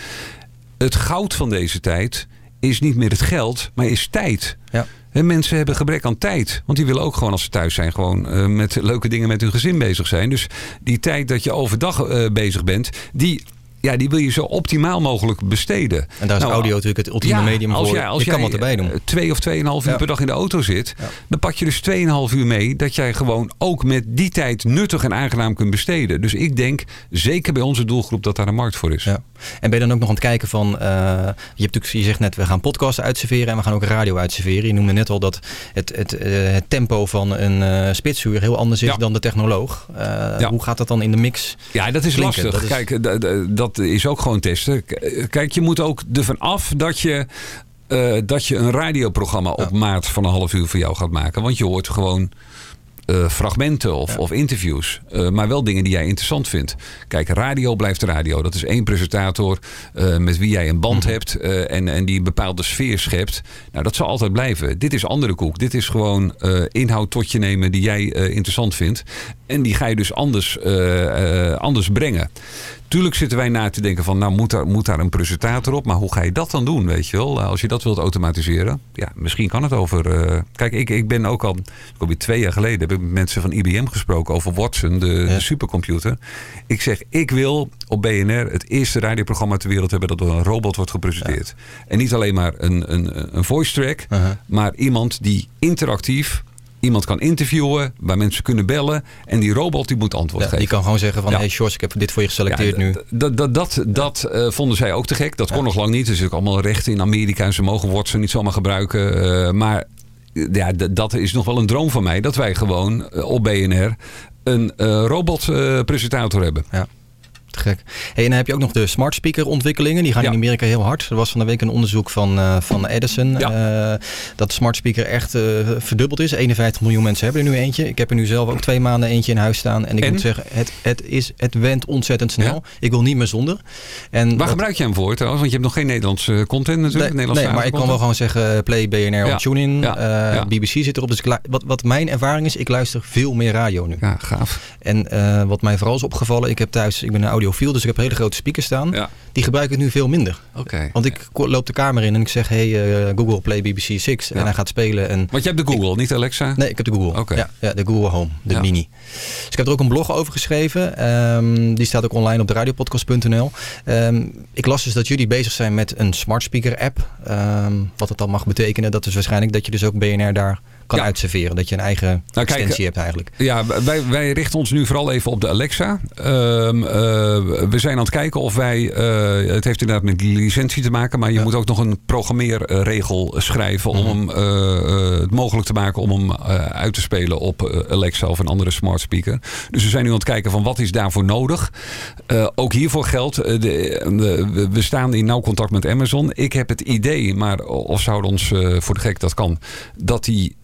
het goud van deze tijd is niet meer het geld, maar is tijd. Ja. En mensen hebben gebrek aan tijd. Want die willen ook gewoon als ze thuis zijn... gewoon eh, met leuke dingen met hun gezin bezig zijn. Dus die tijd dat je overdag bezig bent... die ja, die wil je zo optimaal mogelijk besteden. En daar is Nou, audio natuurlijk het ultieme ja, medium als voor. Jij, als je kan jij, wat erbij doen. eh, Twee of tweeënhalf uur Ja. per dag in de auto zit. Dan pak je dus 2,5 uur mee. Dat jij gewoon ook met die tijd nuttig en aangenaam kunt besteden. Dus ik denk, zeker bij onze doelgroep, dat daar een markt voor is. Ja. En ben je dan ook nog aan het kijken van... eh, je, hebt natuurlijk, je zegt net, we gaan podcasts uitserveren en we gaan ook radio uitserveren. Je noemde net al dat het, het, eh, het tempo van een eh spitsuur heel anders is dan de technoloog. Hoe gaat dat dan in de mix Ja, dat is klinken? lastig. Dat is- Kijk, d- d- dat is ook gewoon testen. Eh, Kijk, je moet ook ervan af dat je, eh, dat je een radioprogramma op maat van een half uur voor jou gaat maken. Want je hoort gewoon eh, fragmenten of, of interviews. Maar wel dingen die jij interessant vindt. Kijk, radio blijft radio. Dat is één presentator met wie jij een band Mhm. hebt. en, en die een bepaalde sfeer schept. Nou, dat zal altijd blijven. Dit is andere koek. Dit is gewoon inhoud tot je nemen die jij interessant vindt. En die ga je dus anders, anders brengen. Tuurlijk zitten wij na te denken van, nou moet daar, moet daar een presentator op. Maar hoe ga je dat dan doen, weet je wel? Als je dat wilt automatiseren. Ja, misschien kan het over... eh, kijk, ik, ik ben ook al, ik alweer twee jaar geleden... heb ik met mensen van IBM gesproken over Watson, de, de supercomputer. Ik zeg, ik wil op BNR het eerste radioprogramma ter wereld hebben... dat door een robot wordt gepresenteerd. En niet alleen maar een, een, een voice track... maar iemand die interactief... Iemand kan interviewen, waar mensen kunnen bellen. En die robot die moet antwoord Ja, geven. die kan gewoon zeggen van, Ja. hey Sjors, ik heb dit voor je geselecteerd Ja, nu. Dat, dat, dat, dat eh, vonden zij ook te gek. Dat kon nog lang niet. Er is ook allemaal rechten in Amerika. En ze mogen Watson niet zomaar gebruiken. Eh, maar eh, ja, dat is nog wel een droom van mij. Dat wij gewoon op BNR een robot-presentator hebben. Ja. Te gek. Hey, en dan heb je ook nog de smart speaker ontwikkelingen. Die gaan in Amerika heel hard. Er was van de week een onderzoek van, eh, van Edison. eh, dat de smart speaker echt eh, verdubbeld is. 51 miljoen mensen hebben er nu eentje. Ik heb er nu zelf ook twee maanden eentje in huis staan. En ik En? moet zeggen, het, het, is, het went ontzettend snel. Ik wil niet meer zonder. En Waar gebruik je hem voor trouwens? Want je hebt nog geen Nederlandse content natuurlijk. Nee, nee, maar ik kan wel gewoon zeggen play BNR op TuneIn. BBC zit erop. Dus ik wat, wat mijn ervaring is, ik luister veel meer radio nu. Ja, gaaf. En wat mij vooral is opgevallen, ik heb thuis, ik ben een audiofiel, dus ik heb hele grote speakers staan. Die gebruik ik nu veel minder. Oké. Want ik loop de kamer in en ik zeg, hey eh, Google play BBC 6. En hij gaat spelen. En Want je hebt de Google, niet Alexa? Nee, ik heb de Google. Oké. Ja, ja, de Google Home, de mini. Dus ik heb er ook een blog over geschreven. Ehm, die staat ook online op de radiopodcast.nl. Ehm, ik las dus dat jullie bezig zijn met een smart speaker app. Ehm, wat het dan mag betekenen, dat is waarschijnlijk dat je dus ook BNR daar kan uitserveren. Dat je een eigen Nou, kijk, extensie hebt eigenlijk. Ja, wij, wij richten ons nu vooral even op de Alexa. Ehm, eh, we zijn aan het kijken of wij... eh, het heeft inderdaad met licentie te maken... maar je moet ook nog een programmeerregel schrijven... om hem eh, het mogelijk te maken om hem uit te spelen op Alexa of een andere smart speaker. Dus we zijn nu aan het kijken van wat is daarvoor nodig. Ook hiervoor geldt, de, we- staan in nauw contact met Amazon. Ik heb het idee, maar of zouden ons voor de gek dat kan... dat die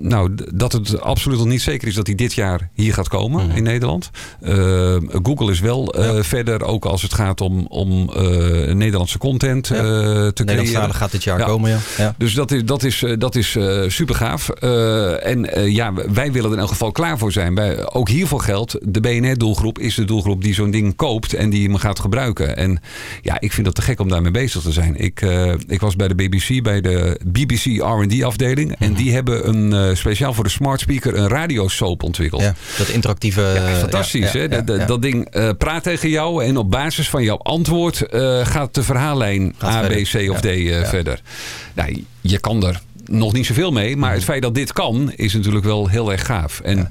nou, dat het absoluut nog niet zeker is dat hij dit jaar hier gaat komen in Nederland. Eh, Google is wel eh, verder, ook als het gaat om, om eh, Nederlandse content eh, te creëren. Gaat dit jaar komen, ja. Ja. Dus dat is, dat is, dat is super gaaf. en ja, wij willen er in elk geval klaar voor zijn. Wij, ook hiervoor geldt, de BNR-doelgroep is de doelgroep die zo'n ding koopt en die hem gaat gebruiken. En ja, ik vind dat te gek om daarmee bezig te zijn. Ik, ik was bij de BBC, bij de BBC R&D-afdeling. En die hebben een, eh, speciaal voor de smart speaker een radiosoap ontwikkeld. Ja, dat interactieve... Ja, fantastisch. ja, hè? Dat- dat- ding eh, praat tegen jou en op basis van jouw antwoord eh, gaat de verhaallijn Gaat A, B. C of. D verder. Nou, je kan er nog niet zoveel mee, maar het feit dat dit kan is natuurlijk wel heel erg gaaf. En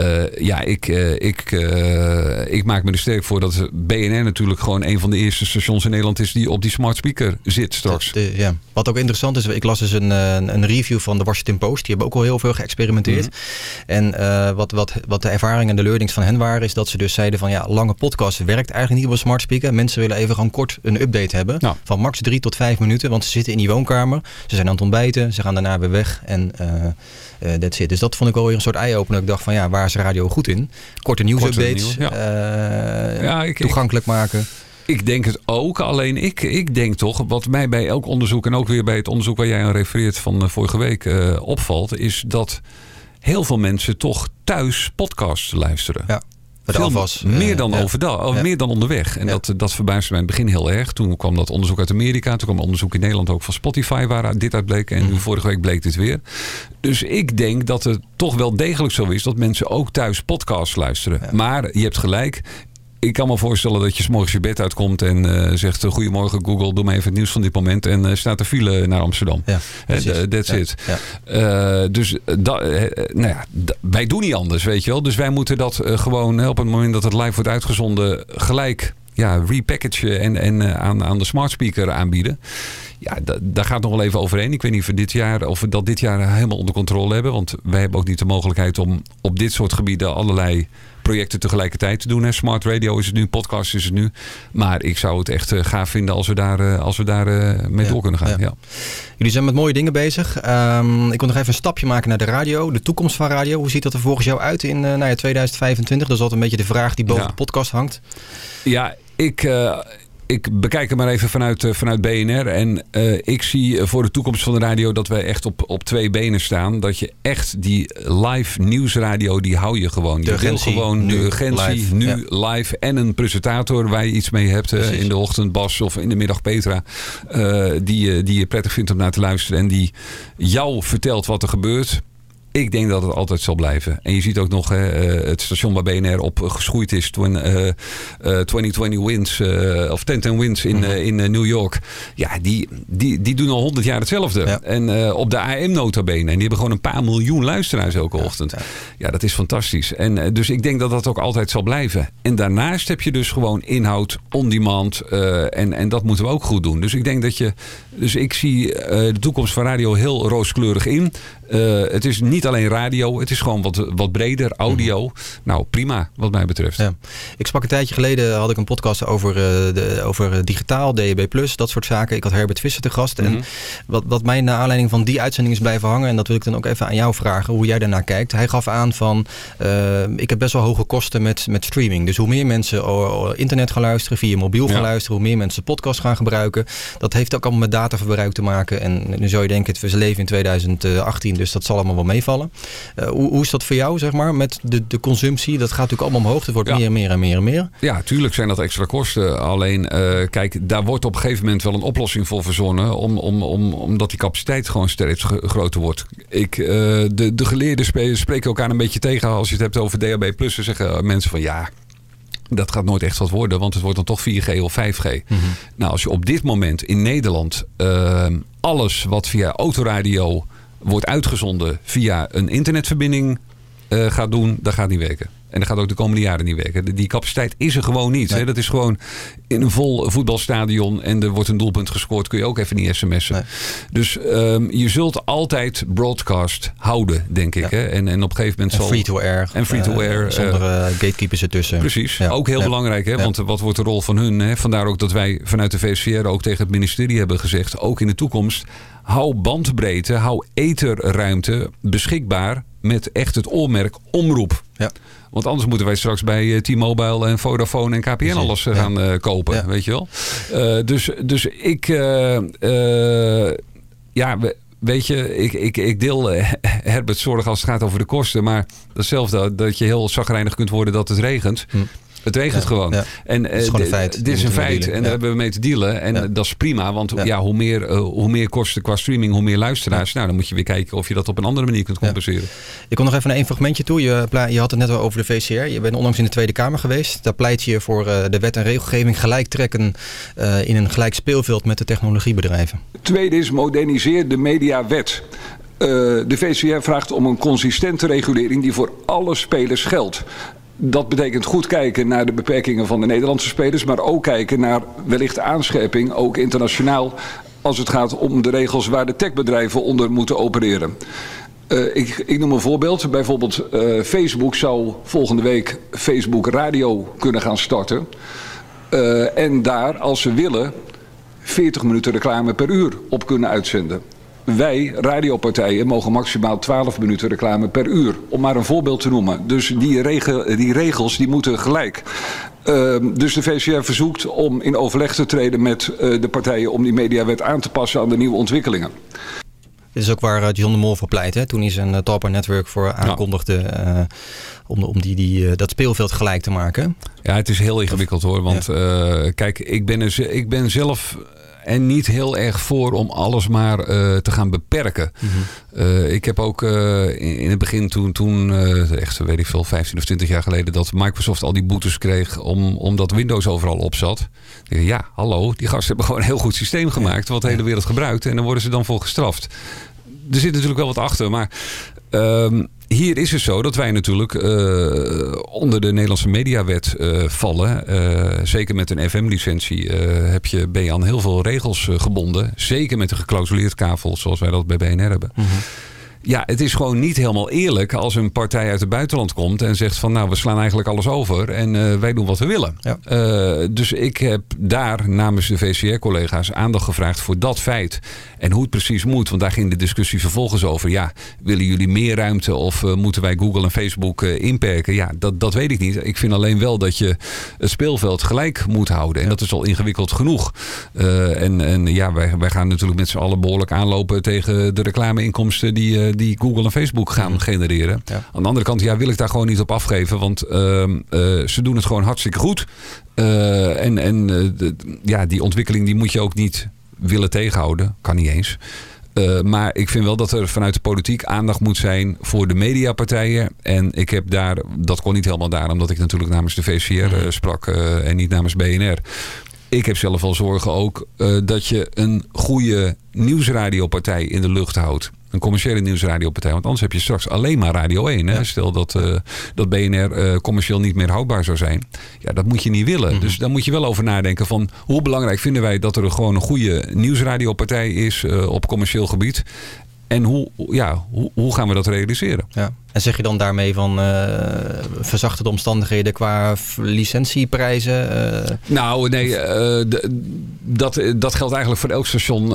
ja, ja ik, eh, ik, eh, ik maak me er sterk voor dat BNR natuurlijk gewoon een van de eerste stations in Nederland is die op die smart speaker zit straks. De- ja. Wat ook interessant is, ik las dus een, eh, een review van de Washington Post. Die hebben ook al heel veel geëxperimenteerd. Mhm. En eh, wat, wat, wat de ervaring en de learnings van hen waren, is dat ze dus zeiden van ja, lange podcast werkt eigenlijk niet op een smart speaker. Mensen willen even gewoon kort een update hebben. Van max drie tot vijf minuten, want ze zitten in die woonkamer. Ze zijn aan het ontbijten, ze gaan daarna weer weg en eh. Dus dat vond ik wel weer een soort eye-opener. Ik dacht van ja, waar is radio goed in? Korte nieuwsupdates, nieuws, ja. eh, Ja, ik- ik- toegankelijk maken. Ik denk het ook. Alleen ik, ik denk toch, wat mij bij elk onderzoek en ook weer bij het onderzoek waar jij aan refereert van eh, vorige week opvalt, is dat heel veel mensen toch thuis podcasts luisteren. Ja. Bij de Veel afwas, Meer dan ja. overdag, Ja. meer dan onderweg. En dat, dat verbaasde mij in het begin heel erg. Toen kwam dat onderzoek uit Amerika. Toen kwam onderzoek in Nederland ook van Spotify waar dit uit bleek. En Mhm. nu vorige week bleek dit weer. Dus ik denk dat het toch wel degelijk zo is dat mensen ook thuis podcasts luisteren. Maar je hebt gelijk. Ik kan me voorstellen dat je 's morgens je bed uitkomt en eh, zegt: eh, Goedemorgen Google, doe me even het nieuws van dit moment. En eh, staat de file naar Amsterdam. Ja, that's Ja, it. ja. Dus da- nou ja, wij doen niet anders, weet je wel. Dus wij moeten dat gewoon op het moment dat het live wordt uitgezonden gelijk ja, repackagen en, en aan, aan de smart speaker aanbieden. Ja, da- daar gaat nog wel even overheen. Ik weet niet of we, dit jaar, of we dat dit jaar helemaal onder controle hebben. Want wij hebben ook niet de mogelijkheid om op dit soort gebieden allerlei projecten tegelijkertijd te doen. Hè. Smart radio is het nu, podcast is het nu. Maar ik zou het echt eh, gaaf vinden als we daar, eh, als we daar eh, mee door kunnen gaan. Ja. Jullie zijn met mooie dingen bezig. Ehm, ik wil nog even een stapje maken naar de radio. De toekomst van radio. Hoe ziet dat er volgens jou uit in nou ja, 2025? Dat is altijd een beetje de vraag die boven de podcast hangt. Ja, ik, ik bekijk het maar even vanuit, eh, vanuit BNR. En eh, ik zie voor de toekomst van de radio dat wij echt op, op twee benen staan. Dat je echt die live nieuwsradio, die hou je gewoon. Je wil gewoon nu, de urgentie, live, nu ja. live. En een presentator waar je iets mee hebt. eh, Precies. in de ochtend Bas of in de middag Petra. eh, die, je- die je prettig vindt om naar te luisteren. En die jou vertelt wat er gebeurt. Ik denk dat het altijd zal blijven. En je ziet ook nog hè, eh, het station waar BNR op eh, geschoeid is. Toen, eh, eh, 2020 Wins, eh, of 1010 Wins in, eh, in eh, New York. Ja, die, die, die doen al 100 jaar hetzelfde. En eh, op de AM nota bene. En die hebben gewoon een paar miljoen luisteraars elke ochtend. Ja, dat is fantastisch. En eh, dus ik denk dat dat ook altijd zal blijven. En daarnaast heb je dus gewoon inhoud, on-demand. eh, en, en dat moeten we ook goed doen. Dus ik denk dat je... Dus ik zie eh, de toekomst van radio heel rooskleurig in. Eh, het is niet alleen radio. Het is gewoon wat, wat breder, audio. Nou, prima wat mij betreft. Ja. Ik sprak een tijdje geleden, had ik een podcast over, eh, de, over digitaal, DAB+, dat soort zaken. Ik had Herbert Visser te gast. Mhm. En wat, wat mij naar aanleiding van die uitzending is blijven hangen... en dat wil ik dan ook even aan jou vragen, hoe jij daarnaar kijkt. Hij gaf aan van, ik heb best wel hoge kosten met, met streaming. Dus hoe meer mensen internet gaan luisteren, via mobiel gaan Ja. luisteren... hoe meer mensen podcast gaan gebruiken. Dat heeft ook allemaal met dataverbruik te maken. En nu zou je denken, we leven in 2018, dus dat zal allemaal wel meevallen. Eh, hoe, hoe is dat voor jou, zeg maar, met de, de consumptie? Dat gaat natuurlijk allemaal omhoog. Het wordt meer en meer en meer en meer. Ja, tuurlijk zijn dat extra kosten. Alleen, eh, kijk, daar wordt op een gegeven moment wel een oplossing voor verzonnen. Om, om, om, omdat die capaciteit gewoon steeds gro- groter wordt. Ik, eh, de, de geleerden spreken elkaar een beetje tegen als je het hebt over DHB+. Dan zeggen mensen van ja, dat gaat nooit echt wat worden, want het wordt dan toch 4G of 5G. Nou, als je op dit moment in Nederland eh, alles wat via autoradio wordt uitgezonden via een internetverbinding eh, gaat doen, dat gaat niet werken. En dat gaat ook de komende jaren niet werken. Die capaciteit is er gewoon niet. Hè? Dat is gewoon in een vol voetbalstadion en er wordt een doelpunt gescoord, kun je ook even niet sms'en. Dus ehm, je zult altijd broadcast houden, denk ik. Hè? En, en op een gegeven moment En zal... free-to-air. En free-to-air. Eh, zonder eh, eh, gatekeepers ertussen. Precies, Ja. ook heel Ja. belangrijk. Hè? Want wat wordt de rol van hun? Hè? Vandaar ook dat wij vanuit de VCR ook tegen het ministerie hebben gezegd... ook in de toekomst, hou bandbreedte, hou etherruimte beschikbaar... met echt het oormerk omroep. Ja. Want anders moeten wij straks bij eh, T-Mobile en Vodafone en KPN alles eh, gaan eh, kopen. Weet je wel? Dus, dus ik... ja, we- weet je, ik, ik, ik deel Herbert zorg als het gaat over de kosten. Maar datzelfde dat je heel zagrijnig kunt worden dat het regent. Het regent Ja, gewoon. ja. En Het is eh, gewoon een feit. Dit is een feit. En Ja. daar hebben we mee te dealen. En dat is prima. Want ja. hoe, meer, eh, hoe meer kosten qua streaming, hoe meer luisteraars. Nou, dan moet je weer kijken of je dat op een andere manier kunt compenseren. Ik kom nog even naar één fragmentje toe. Je, je had het net al over de VCR. Je bent onlangs in de Tweede Kamer geweest. Daar pleit je voor eh, de wet en regelgeving gelijk trekken eh, in een gelijk speelveld met de technologiebedrijven. Tweede is moderniseer de mediawet. Eh, de VCR vraagt om een consistente regulering die voor alle spelers geldt. Dat betekent goed kijken naar de beperkingen van de Nederlandse spelers, maar ook kijken naar wellicht aanscherping, ook internationaal, als het gaat om de regels waar de techbedrijven onder moeten opereren. Eh, ik, ik noem een voorbeeld. Bijvoorbeeld eh, Facebook zou volgende week Facebook Radio kunnen gaan starten. Eh, en daar, als ze willen, 40 minuten reclame per uur op kunnen uitzenden. Wij, radiopartijen, mogen maximaal 12 minuten reclame per uur. Om maar een voorbeeld te noemen. Dus die, regel, die regels die moeten gelijk. Ehm, dus de VCR verzoekt om in overleg te treden met eh, de partijen... om die mediawet aan te passen aan de nieuwe ontwikkelingen. Dit is ook waar uh, John de Mol voor pleit. Hè? Toen hij zijn uh, Talpa Network voor aankondigde. Uh, om, om die, die, dat speelveld gelijk te maken. Ja, het is heel ingewikkeld hoor. Want ja. kijk, ik ben, er, ik ben zelf en niet heel erg voor om alles maar uh, te gaan beperken. Mm -hmm. uh, ik heb ook uh, in, in, het begin toen, toen echt weet ik veel, 15 of 20 jaar geleden, dat Microsoft al die boetes kreeg om, omdat Windows overal op zat. Ja, hallo, die gasten hebben gewoon een heel goed systeem gemaakt, wat de hele wereld gebruikt. En dan worden ze dan voor gestraft. Er zit natuurlijk wel wat achter, maar um, hier is het zo dat wij natuurlijk uh, onder de Nederlandse mediawet uh, vallen. Uh, zeker met een FM-licentie heb je, ben je aan heel veel regels gebonden. Zeker met een geclausuleerd kavel zoals wij dat bij BNR hebben. -hmm. Ja, het is gewoon niet helemaal eerlijk als een partij uit het buitenland komt en zegt van nou we slaan eigenlijk alles over en uh, wij doen wat we willen. Ja. Uh, dus ik heb daar namens de VCR-collega's aandacht gevraagd voor dat feit en hoe het precies moet. Want daar ging de discussie vervolgens over. Ja, willen jullie meer ruimte of uh, moeten wij Google en Facebook inperken? Ja, dat, dat weet ik niet. Ik vind alleen wel dat je het speelveld gelijk moet houden. En dat is al ingewikkeld genoeg. en, en ja, wij, wij gaan natuurlijk met z'n allen behoorlijk aanlopen tegen de reclameinkomsten die die Google en Facebook gaan mm. genereren. Ja. Aan de andere kant, ja, wil ik daar gewoon niet op afgeven. Want uh, uh, ze doen het gewoon hartstikke goed. Uh, en en de, ja, die ontwikkeling die moet je ook niet willen tegenhouden. Kan niet eens. Uh, maar ik vind wel dat er vanuit de politiek aandacht moet zijn voor de mediapartijen. En ik heb daar, dat kon niet helemaal daar, omdat ik natuurlijk namens de VCR uh, sprak uh, en niet namens BNR. Ik heb zelf al zorgen ook dat je een goede nieuwsradiopartij in de lucht houdt een commerciële nieuwsradiopartij. Want anders heb je straks alleen maar Radio 1. Hè? Ja. Stel dat, uh, dat BNR uh, commercieel niet meer houdbaar zou zijn. Ja, dat moet je niet willen. Mm -hmm. Dus daar moet je wel over nadenken van hoe belangrijk vinden wij dat er gewoon een goede nieuwsradiopartij is uh, op commercieel gebied. En hoe, ja, hoe, hoe gaan we dat realiseren? Ja. En zeg je dan daarmee van uh, verzachte de omstandigheden qua licentieprijzen? Uh... Nou, nee, uh, dat, dat geldt eigenlijk voor elk station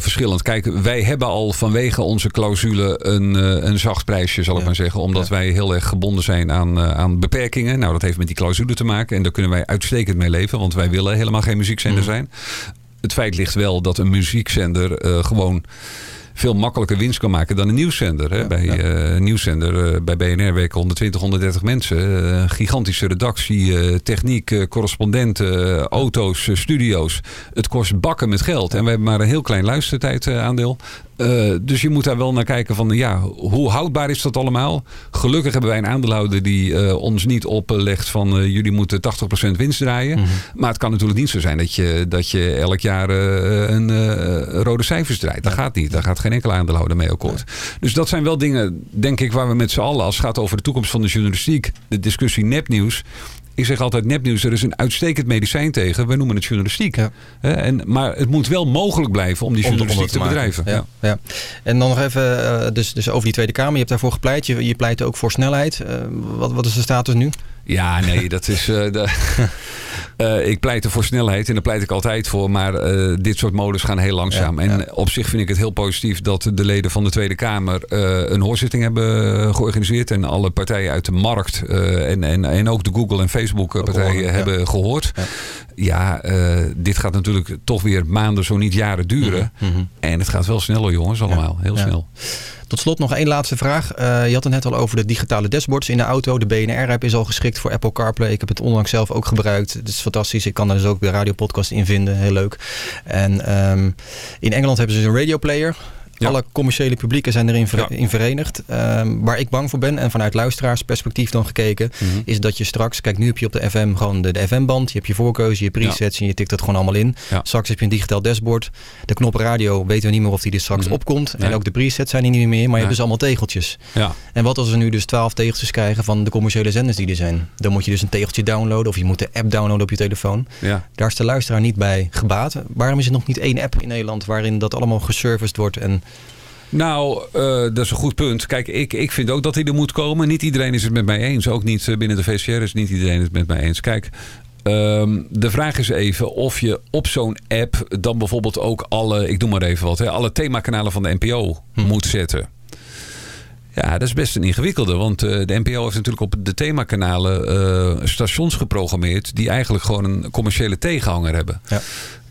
verschillend. Kijk, wij hebben al vanwege onze clausule een, een zacht prijsje, zal ik ja. maar zeggen. Omdat ja. wij heel erg gebonden zijn aan, aan beperkingen. Nou, dat heeft met die clausule te maken. En daar kunnen wij uitstekend mee leven, want wij willen helemaal geen muziekzender mm. zijn. Het feit ligt wel dat een muziekzender gewoon veel makkelijker winst kan maken dan een nieuwszender. Hè? Ja, bij ja. uh, nieuwszender, uh, bij BNR werken 120, 130 mensen. Uh, gigantische redactie, techniek, correspondenten, auto's, studio's. Het kost bakken met geld. En we hebben maar een heel klein luistertijd aandeel. Uh, dus je moet daar wel naar kijken van ja, hoe houdbaar is dat allemaal? Gelukkig hebben wij een aandeelhouder die uh, ons niet oplegt van uh, jullie moeten 80% winst draaien. Mm -hmm. Maar het kan natuurlijk niet zo zijn dat je, dat je elk jaar een rode cijfers draait. Dat ja. gaat niet. Daar gaat geen enkele aandeelhouder mee akkoord. Dus dat zijn wel dingen, denk ik, waar we met z'n allen, als het gaat over de toekomst van de journalistiek, de discussie nepnieuws. Ik zeg altijd nepnieuws, er is een uitstekend medicijn tegen. We noemen het journalistiek. Ja. En, maar het moet wel mogelijk blijven om die journalistiek om, te, te bedrijven. Ja, ja. En dan nog even, uh, dus, dus over die Tweede Kamer. Je hebt daarvoor gepleit. Je, je pleit ook voor snelheid. Uh, wat, wat is de status nu? Ja, nee, dat is. Uh, de, uh, ik pleit er voor snelheid en daar pleit ik altijd voor. Maar uh, dit soort modus gaan heel langzaam. Ja, en ja. op zich vind ik het heel positief dat de leden van de Tweede Kamer een hoorzitting hebben georganiseerd. En alle partijen uit de markt en, en, en ook de Google en Facebook partijen hebben gehoord. Ja, dit gaat natuurlijk toch weer maanden, zo niet jaren duren. Mm -hmm. En het gaat wel sneller, jongens, allemaal. Heel snel. Tot slot nog één laatste vraag. Uh, je had het net al over de digitale dashboards in de auto. De BNR-app is al geschikt voor Apple CarPlay. Ik heb het onlangs zelf ook gebruikt. Het is fantastisch. Ik kan daar dus ook de radiopodcast in vinden. Heel leuk. En um, in Engeland hebben ze een radioplayer. Ja. Alle commerciële publieken zijn erin ver ja. in verenigd. Um, waar ik bang voor ben, en vanuit luisteraarsperspectief dan gekeken, mm -hmm. is dat je straks, kijk nu heb je op de FM gewoon de, de FM-band, je hebt je voorkeuze, je presets en je tikt dat gewoon allemaal in. Straks heb je een digitaal dashboard. De knop radio weten we niet meer of die er straks mm -hmm. opkomt. Nee. En ook de presets zijn er niet meer, maar je hebt dus allemaal tegeltjes. En wat als we nu dus 12 tegeltjes krijgen van de commerciële zenders die er zijn? Dan moet je dus een tegeltje downloaden of je moet de app downloaden op je telefoon. Daar is de luisteraar niet bij gebaat. Waarom is er nog niet één app in Nederland waarin dat allemaal geserviced wordt en nou, uh, dat is een goed punt. Kijk, ik, ik vind ook dat hij er moet komen. Niet iedereen is het met mij eens. Ook niet eh, binnen de VCR is niet iedereen het met mij eens. Kijk, um, de vraag is even of je op zo'n app dan bijvoorbeeld ook alle, ik noem maar even wat, hè, alle themakanalen van de NPO hm. moet zetten. Ja, dat is best een ingewikkelde. Want uh, de NPO heeft natuurlijk op de themakanalen uh, stations geprogrammeerd... die eigenlijk gewoon een commerciële tegenhanger hebben. Ja.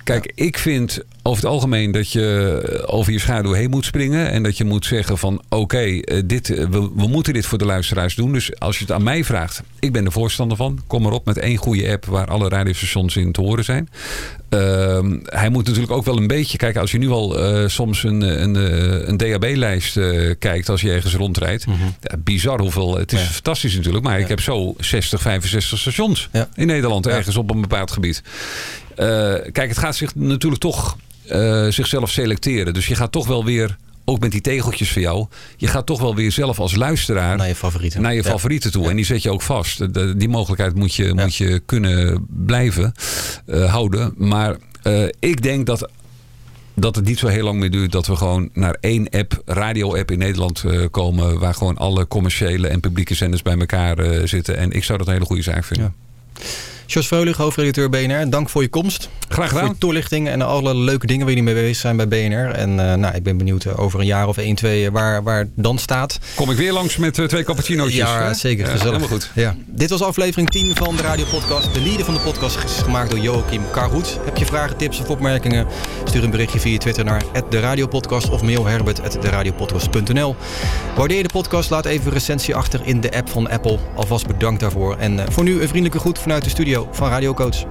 Kijk, ik vind over het algemeen dat je over je schaduw heen moet springen. En dat je moet zeggen van oké, eh, dit we, we, moeten dit voor de luisteraars doen. Dus als je het aan mij vraagt, ik ben er voorstander van. Kom maar op met één goede app waar alle radiostations in te horen zijn. Uh, hij moet natuurlijk ook wel een beetje kijken. Als je nu al uh, soms een, een, een DAB-lijst uh, kijkt als je ergens rondrijdt. Mm -hmm. ja, bizar hoeveel. Het is ja. fantastisch natuurlijk. Maar ik heb zo 60, 65 stations in Nederland ergens op een bepaald gebied. Uh, kijk, het gaat zich natuurlijk toch zichzelf selecteren. Dus je gaat toch wel weer ook met die tegeltjes voor jou. Je gaat toch wel weer zelf als luisteraar naar je favorieten, naar je favorieten toe. Ja. En die zet je ook vast. De, die mogelijkheid moet je, ja. moet je kunnen blijven uh, houden. Maar uh, ik denk dat dat het niet zo heel lang meer duurt dat we gewoon naar één app, radio-app in Nederland uh, komen. Waar gewoon alle commerciële en publieke zenders bij elkaar zitten. En ik zou dat een hele goede zaak vinden. Jos Vreulig, hoofdredacteur BNR. Dank voor je komst. Graag gedaan. Voor toelichting en alle leuke dingen waar jullie mee bezig zijn bij BNR. En uh, nou, ik ben benieuwd uh, over een jaar of één, twee waar, waar het dan staat. Kom ik weer langs met twee cappuccino's. Ja, hè? zeker. Ja, gezellig. helemaal goed. Ja. Dit was aflevering 10 van de Radio Podcast. De leader van de podcast is gemaakt door Joachim Karhoet. Heb je vragen, tips of opmerkingen? Stuur een berichtje via Twitter naar de Radiopodcast of mail herbert.deradiopodcast.nl. Waardeer je de podcast? Laat even een recensie achter in de app van Apple. Alvast bedankt daarvoor. En voor nu een vriendelijke groet vanuit de van Radio Coach.